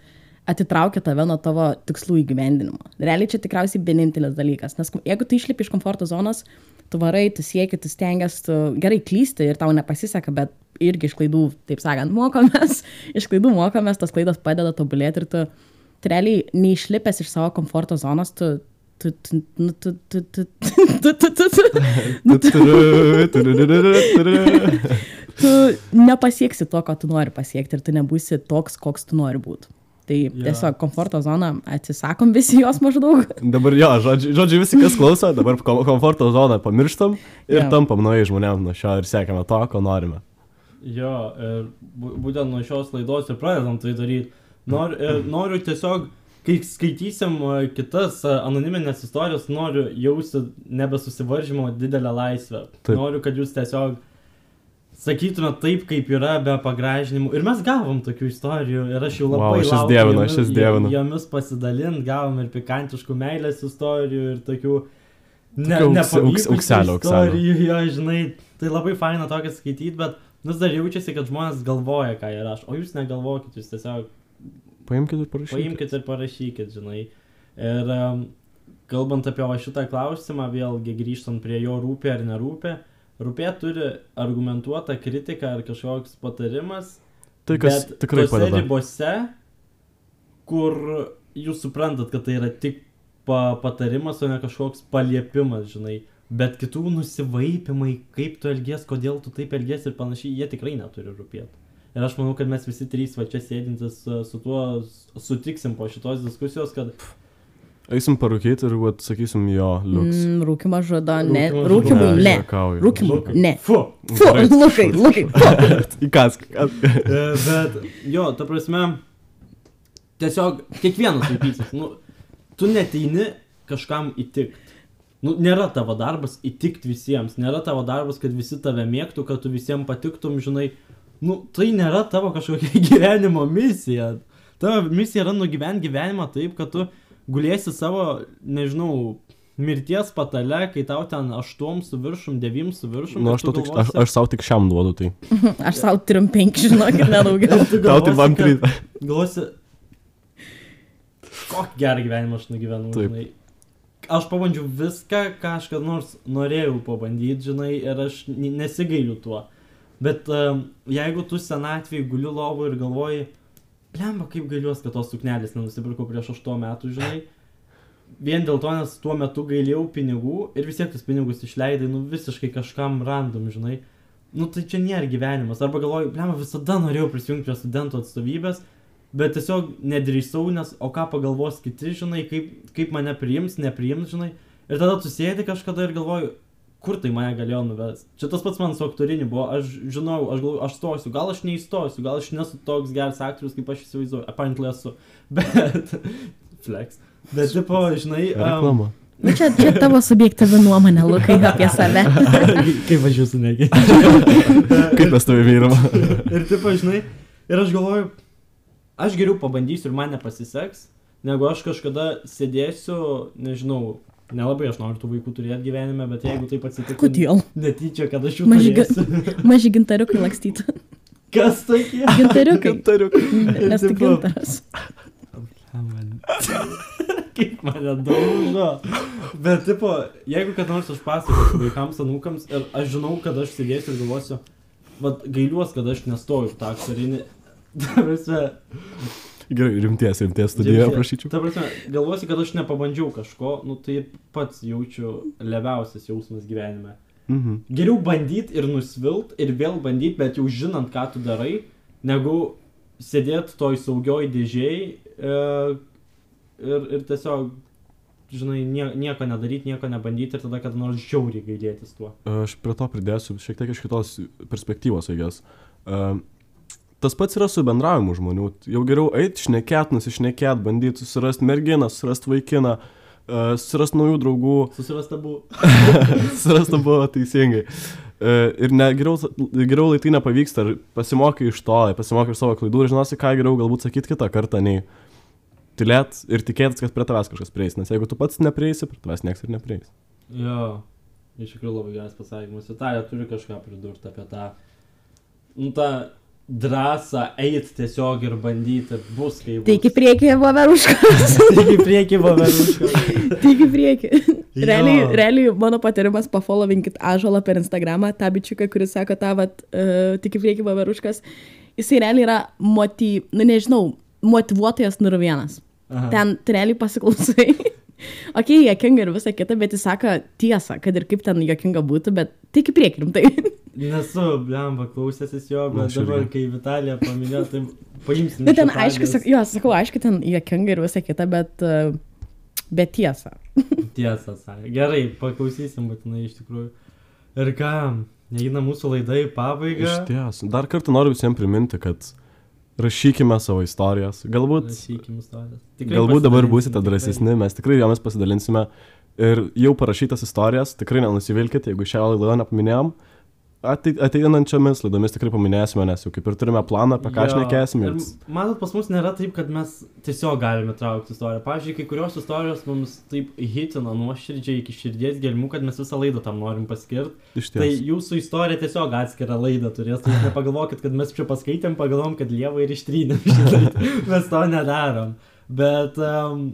atitraukia tave nuo tavo tikslų įgyvendinimo. Realiai čia tikriausiai vienintelis dalykas, nes jeigu tu išlipi iš komforto zonos, tu varai, tu sieki, tu stengiasi, tu gerai klysti ir tau nepasiseka, bet irgi iš klaidų, taip sakant, mokomės, [LAUGHS] iš klaidų mokomės, tos klaidos padeda tobulėti ir tu, tu realiai neišlipęs iš savo komforto zonos, tu, tu nepasieksi to, ko tu nori pasiekti ir tu nebūsi toks, koks tu nori būti. Tai ja. tiesiog komforto zona, atsisakom visi jos maždaug. [LAUGHS] Dabar jo, žodžiu, žodžiu visi, kas klauso, dabar kom komforto zoną pamirštam ir Jo. tampam naujai žmonėm nuo šio ir siekiame to, ko norime. Jo, ir bū- būtent nuo šios laidos ir pradedam tai daryti. Nor, noriu tiesiog, kai skaitysim e, kitas e, anoniminės istorijos, noriu jausti nebesusivaržymo didelę laisvę. Taip. Noriu, kad jūs tiesiog sakytumėt taip, kaip yra, be pagražinimų. Ir mes gavom tokių istorijų ir aš jau labai aš jas laukiu dievinu, jomis- aš dievinu. Jomis pasidalint, gavom ir pikantiškų meilės istorijų ir tokių... Ne, nepavykusių istorijų, jo, žinai, tai labai faina tokia skaityti, bet vis dar jaučiasi, kad žmonės galvoja, ką jie rašo, o jūs negalvokit, jūs tiesiog Paimkite ir parašykite. paimkite ir parašykit, žinai. Ir um, kalbant apie šitą klausimą, vėlgi grįžtant prie jo rūpė ar nerūpė, rūpė turi argumentuotą kritiką ar kažkoks patarimas, Tai kas tikrai padeda. ribose, kur jūs suprantat, kad tai yra tik pa patarimas, o ne kažkoks paliepimas, žinai. Bet kitų nusivaipimai, kaip tu elgies, kodėl tu taip elgies ir panašiai, jie tikrai neturi rūpėti. Ir aš manau, kad mes visi trys va čia sėdintis su tuo sutiksim po šitos diskusijos, kad Eisim parūkyti ir, vat, sakysim, jo, liuks. Mm, rūkimą žudo, ne. Rūkimui ne. Rūkimui ne. fu. Fu, [LAUGHS] lukai, lukai. fu. [LAUGHS] Įkask. įkask. [LAUGHS] E, Bet jo, ta prasme, tiesiog kiekvienas vaikysis, nu, tu neteini kažkam įtikti. Nu, nėra tavo darbas įtikti visiems, nėra tavo darbas, kad visi tave mėgtų, kad tu visiems patiktum, žinai, nu, tai nėra tavo kažkokia gyvenimo misija. Tavo misija yra nugyventi gyvenimą taip, kad tu gulėsi savo, nežinau, mirties patale, kai tau ten aštuom su viršum, devim su viršum. Nu, ir aš, tik, aš, galvosi- aš savo tik šiam duodu, tai. [LAUGHS] Aš savo trim penki, žinokit, nedaugiau. Tau tik man krita. Galvosi, kokį gerą gyvenimą aš nugyvenau, Taip. žinai. Aš pabandžiau viską, ką aš kad nors norėjau pabandyti, žinai, ir aš nesigailiu tuo. Bet um, jeigu tu senatvėje guli lovo ir galvoji, lemba, kaip gailiuosi, kad tos suknelės nenusipirkau prieš 8 metų, žinai. Vien dėl to, nes tuo metu gailėjau pinigų ir vis tiek tus pinigus išleidai, nu visiškai kažkam random, žinai. Nu tai čia nėra gyvenimas. Arba galvoju, lemba, visada norėjau prisijungti prie studentų atstovybės, bet tiesiog nedrįsau, nes o ką pagalvos kiti, žinai, kaip, kaip mane priims, nepriims, žinai. Ir tada tu sėdi kažkada ir galvoju, kur tai mane galėjo nuvesti. Čia tas pats man su aktoriniu buvo, aš žinau, aš, galvoju, aš stosiu, gal aš neįstosiu, gal aš nesu toks geras aktorius, kaip aš įsivaizduoju, apparently esu, [LAUGHS] bet, flex. Bet, tipo, žinai, um, Reklama. Nu, čia, čia tavo subjektyvi nuomonė, Lukai, [LAUGHS] apie save. [LAUGHS] kaip aš jūsų negi. Kaip mes tave vyram? ir taip, žinai, ir aš galvoju, aš geriau pabandysiu ir man nepasiseks, negu aš kažkada sėdėsiu, nežinau, nelabai aš noriu tų vaikų turėti gyvenime, bet jeigu taip atsitiktų Kodėl? netyčia, kad aš jų Maži ga- turėsiu. [LAUGHS] Maži gintariukai lakstyti. Kas tokie? Gintariukai. Tariu. Nes tipo- gintaras. [LAUGHS] Kaip mane daužo. Bet, tipo, jeigu kad nors aš pasakosiu vaikams, anūkams, ir aš žinau, kad aš sėdėsiu ir galvosiu, vad gailiuos, kad aš nestoju tą aktorinį. [LAUGHS] Ta prasme, Gerai, rimties, rimties studijoje prašyčiau. Ta prasme, galvosi, kad aš nepabandžiau kažko, nu tai pats jaučiu lebiausias jausmas gyvenime. Mhm. Geriau bandyti ir nusvilt ir vėl bandyti, bet jau žinant, ką tu darai, negu sėdėti toj saugioj dėžiai e, ir, ir tiesiog, žinai, nie, nieko nedaryti, nieko nebandyti ir tada kada nors žiauriai gailėtis tuo. Aš prie to pridėsiu šiek tiek iš kitos perspektyvos, aigės. Uh, tas pats yra su bendravimu žmonių. Jau geriau eiti, šnekėt, nusišnekėt, bandyti susirasti merginą, susirasti vaikiną, uh, susirasti naujų draugų, Susirasta buvo. [LAUGHS] susirasti buvo teisingai. Uh, ir ne, geriau, geriau lai tai nepavyksta, pasimokai iš to, pasimokai iš savo klaidų ir žinosi, ką geriau galbūt sakyti kitą kartą, nei tylėt ir tikėtis, kad prie tavęs kažkas prieis. Nes jeigu tu pats neprieisi, prie tavęs niekas ir neprieis. Jo, iš tikrųjų labai geras pasakymas. Italija turi kažką pridurti apie tą, nu, tą drąsą eiti tiesiog ir bandyti, bus kaip. Teik į priekį, voveruškas. Tik į priekį vaverušką. [LAUGHS] Teik į priekį. Realiai, realiai mano patarimas pafollowinkit Ažolą per Instagramą, tą bičiuką, kuris sako tą, vat, uh, tik į priekį voveruškas. Jisai realiai yra motiv... Nu, nežinau, motivuotojas numero vienas. Aha. Ten realiai pasiklausai. [LAUGHS] ok, jokinga ir visa kita, bet jis sako tiesą, kad ir kaip ten jokinga būtų, bet tik į priekį rimtai. [LAUGHS] Nesu, blemba, klausęsis jo, bet Aš dabar, kai Vitalija paminėjo, tai paimsim. Bet ten iš aišku, sak, jo, sakau, aišku, ten jokinga ir visa kita, bet, uh, bet tiesa. [LAUGHS] Tiesą sakė. Gerai, paklausysim būtinai iš tikrųjų. Ir ką, neina mūsų laida į pabaigą. Iš ties. Dar kartą noriu visiems priminti, kad rašykime savo istorijas. Galbūt, istorijas. Galbūt dabar būsite drąsesni, mes tikrai jomis pasidalinsime. Ir jau parašytas istorijas, tikrai nenusivilkite, jeigu šią laidą nepaminėjom. Atei- Ateinančiomis laidomis tikrai paminėsime, nes jau kaip ir turime planą, apie ką Jo, šnekėsim. ir Ir... Matot, pas mus nėra taip, kad mes tiesiog galime traukti istoriją. Pavyzdžiui, kai kurios istorijos mums taip hitina nuoširdžiai iki širdies gelmių, kad mes visą laidą tam norim paskirti. Iš Tai ties. jūsų istorija tiesiog atskira laida turės. Tai nepagalvokit, kad mes čia paskaitėm, pagalvom, kad lieva ir ištrynėm. [LAUGHS] Mes to nedarom. Bet um,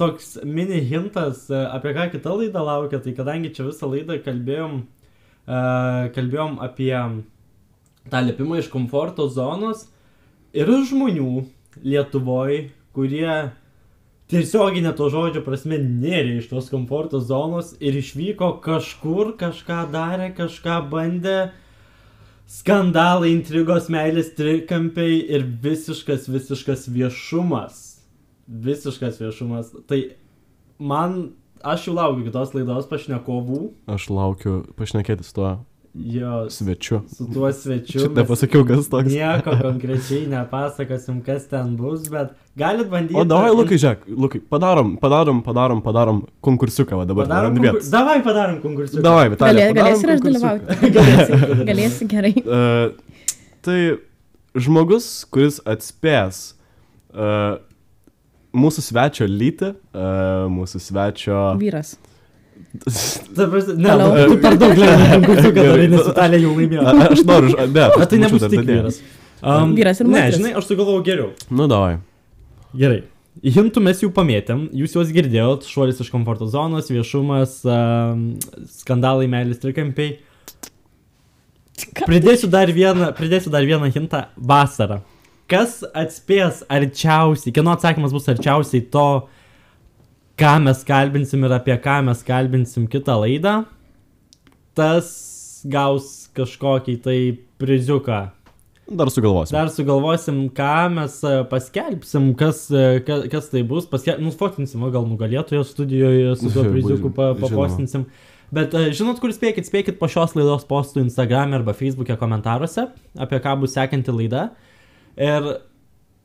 toks mini hintas, e, apie ką kita laida laukia, tai kadangi čia visą laidą kalbėjom, uh, kalbėjom apie tą lipimą iš komforto zonos ir žmonių Lietuvoje, kurie tiesioginė to žodžio prasme nėrė iš tos komforto zonos ir išvyko kažkur, kažką darė, kažką bandė. Skandalai, intrigos, meilės trikampiai ir visiškas, visiškas viešumas. Visiškas viešumas. Tai man, aš jau laukiu kitos laidos pašnekovų. Aš laukiu pašnekėti su tuo Jo, svečiu. su tuo svečiu. Čia mes nepasakiau, kas toks. Nieko [LAUGHS] konkrečiai nepasakosim, kas ten bus, bet galit bandyti. O davai, Lukai, žiūrėk, Lukai, padarom, padarom, padarom, padarom konkursiuką, va dabar Padarom darom konkur... Davai padarom konkursą. Davai, Vitalija. Galė, galėsi ir aš dalyvauti. [LAUGHS] Galėsi. Galėsi gerai. Uh, [LAUGHS] tai žmogus, kuris atspės uh, mūsų svečio lytį, uh, mūsų svečio... Vyras. Ne, Toliau. tu per daug lengvai Gerai. darai, nes Italija jau laimėjo. Aš noriu, ne. Bet tai nebus tik vyras. Um, Vyras ir Ne, moteris. žinai, aš sugalvojau geriau. Nu, davai. Gerai. Hintų mes jau pamėtėm, jūs juos girdėjot, šuolis iš komforto zonos, viešumas, um, skandalai, meilės trikampiai. Pridėsiu dar vieną, pridėsiu dar vieną hintą - vasara. Kas atspės arčiausiai, kieno atsakymas bus arčiausiai to, ką mes kalbinsim ir apie ką mes kalbinsim kitą laidą, tas gaus kažkokį tai priziuką. Dar sugalvosim. Dar sugalvosim, ką mes e, paskelbsim, kas, e, ka- kas tai bus. Paskel... Nufotinsim, o gal nugalėtojo studijoje su tuo [LAUGHS] priziuku pa, papostinsim. Bet e, žinot, kur spėkit, spėkit po šios laidos postų Instagram arba Facebook'e komentaruose, apie ką bus sekanti laida. Ir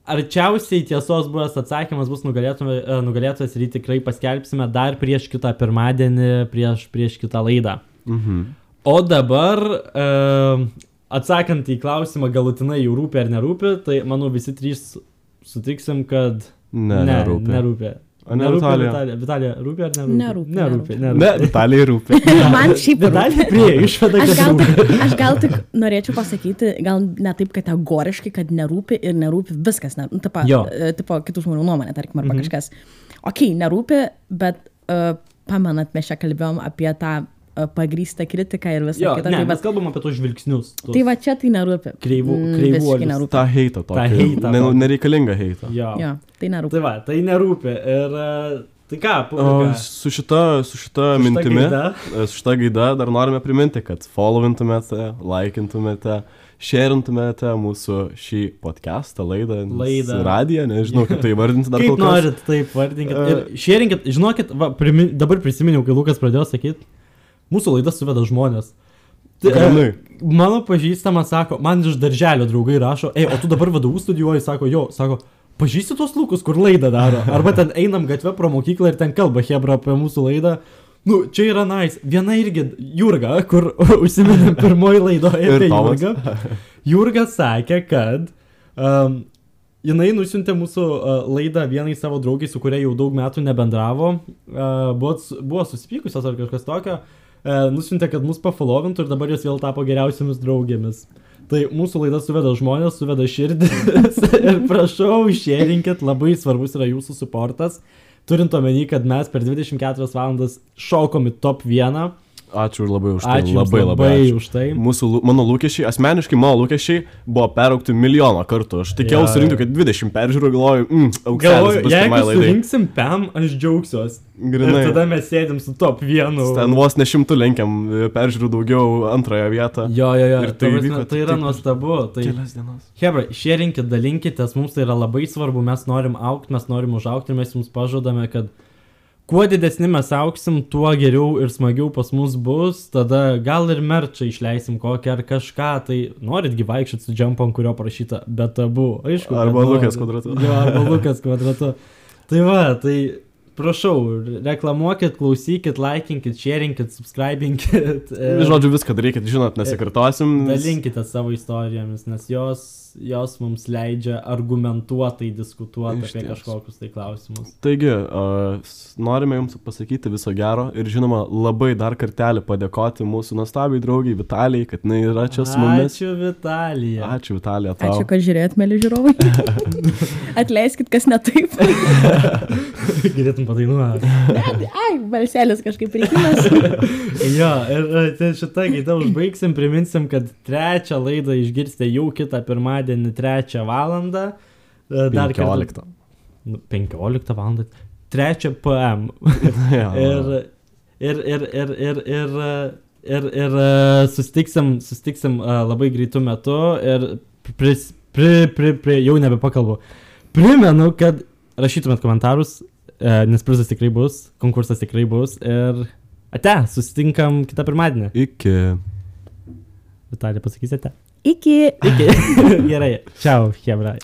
arčiausiai tiesos buvęs atsakymas bus e, nugalėtojas ir jį tikrai paskelbsime dar prieš kitą pirmadienį, prieš, prieš kitą laidą. Mhm. O dabar, e, atsakant į klausimą, galutinai jau rūpi ar nerūpi, tai manau visi trys sutiksim, kad Ne, ne, nerūpi. nerūpi. Ne Nerūpi, Vitalija? Vitalija. Vitalija, rūpi ar nerūpi? Nerūpi, Nerūpi. nerūpi. Ne, Vitalijai rūpi. [LAUGHS] Man šiaip. Vitalija prie išvada, Aš kad gal, rūpi. tik, aš gal tik norėčiau pasakyti, gal ne taip kategoriškai, kad nerūpi ir nerūpi viskas, ne, nu, tipo, e, tipo kitų žmonių nuomonė, tarkim, arba Mhm. mhm. kažkas. Ok, nerūpi, bet uh, pamenat, mes čia kalbėjom apie tą uh, pagrįstą kritiką ir visą Jo, kitą. ne, Tai, mes va, kalbam apie tos žvilgsnius. tuos- tai va čia tai nerūpi. Kreivų- Mm, visiškai nerūpi. Ta heitą Ta tokia. heitą Ne, tokią. nereikalingą heitą. Jo. Jo, tai nerūpi. Tai va, tai nerūpi. Ir e, tai ką, O publika, su šita, su šita su mintimi, gaida? e, su šita gaida dar norime priminti, kad followintumėte, laikintumėte, sharintumėte mūsų šį podcastą, laidą, Laidą. radiją, nežinau, kaip tai vardinti dar Kaip kol kas. norit, taip vardinkit. E. Ir šėrinkit, žinokit, va, primi, dabar prisiminiau, kai Lukas pradėjo sakyti, mūsų laidas suveda žmonės. Tai, e, mano pažįstamas sako, man iš darželio draugai rašo, ei, o tu dabar vadovų studijuoji, sako, jo, sako, pažįsti tuos lūkus, kur laidą daro. Arba ten einam gatvę pro mokyklą ir ten kalba Hebra apie mūsų laidą. Nu, čia yra nais. Nice. Viena irgi Jurga, kur [LAUGHS] užsiminėm pirmoji laidoje apie. Jurgą. Jurga sakė, kad um, jinai nusintė mūsų uh, laidą vienai savo draugiai, su kuria jau daug metų nebendravo. Uh, buvo, buvo susipykusios ar kažkas tokio. Uh, nusintė, kad mus pafolovintų ir dabar jos vėl tapo geriausiamis draugėmis. Tai mūsų laida suveda žmonės, suveda širdis [LAUGHS] ir prašau, šėrinkit, labai svarbus yra jūsų suportas. Turint omeny, kad mes per 24 valandas šokom į top 1. Ačiū labai už tai. Ačiū labai labai. ačiū. už tai. Mūsų, mano lūkesčiai, asmeniškai mano lūkesčiai buvo peraukti milijoną kartų. Aš tikėjau Jo, surinkti kad 20 peržiūrų, galvoju, mm, pirmai jeigu surinksim PAM, aš džiaugsiuos. Grinai. Ir tada mes sėdim su top 1. Ten vos ne šimtų lenkiam e, peržiūrų daugiau antrąją vietą. Jo, jo, jo. Ir Tai, prasme, įvyko tai yra taip- nuostabu. Tai, Kelias dienas. Hebra, šėrinkit, dalinkitės, mums tai yra labai svarbu, mes norim aukti, mes norim užaukti ir mes jums pažadame, kad kuo didesni mes auksim, tuo geriau ir smagiau pas mus bus, tada gal ir merčą išleisim kokią ar kažką, tai norit gyvaikščioti su džempom, kurio parašyta, bet abu, aišku. Arba bet Lukas kvadratu. Jo, arba Lukas kvadratu. Tai va, tai prašau, reklamuokit, klausykit, laikinkit, sharingkit, subscribinkit. Žodžiu, viską darykit, žinot, nesikartosim. Dalinkite savo istorijomis, nes jos, jos mums leidžia argumentuotai diskutuoti apie kažkokius tai klausimus. Taigi, uh, norime Jums pasakyti viso gero ir žinoma labai dar kartelį padėkoti mūsų nuostabiai draugiai Vitalijai, kad jinai yra čia su mumis. Ačiū Vitalija. Ačiū Vitalija tau. Ačiū, kad žiūrėt, mėly žiūrovai. [LAUGHS] Atleiskit, kas ne taip. [LAUGHS] Galėtum padainuoti. Ai, balselis kažkaip reikėlas. [LAUGHS] jo, ir tai šitą gaitą užbaigsim, priminsim, kad trečią laidą išgirsite jau kitą pirmadienį, trečią valandą. E, Dar kartą- 15. Nu, 15 valandą. 3 PM. [LAUGHS] [LAUGHS] Ir, ir, ir, ir, ir, ir, ir, ir e, sustiksim, sustiksim e, labai greitų metų ir pris, pri, pri, pri, jau nebepakalbu. Primenu, kad rašytumėt komentarus, nes prizas tikrai bus, konkursas tikrai bus ir ate, susitinkam kitą pirmadienį. Iki. Vitalija pasakysite? Iki. Iki. Gerai. Čiau, Hebra.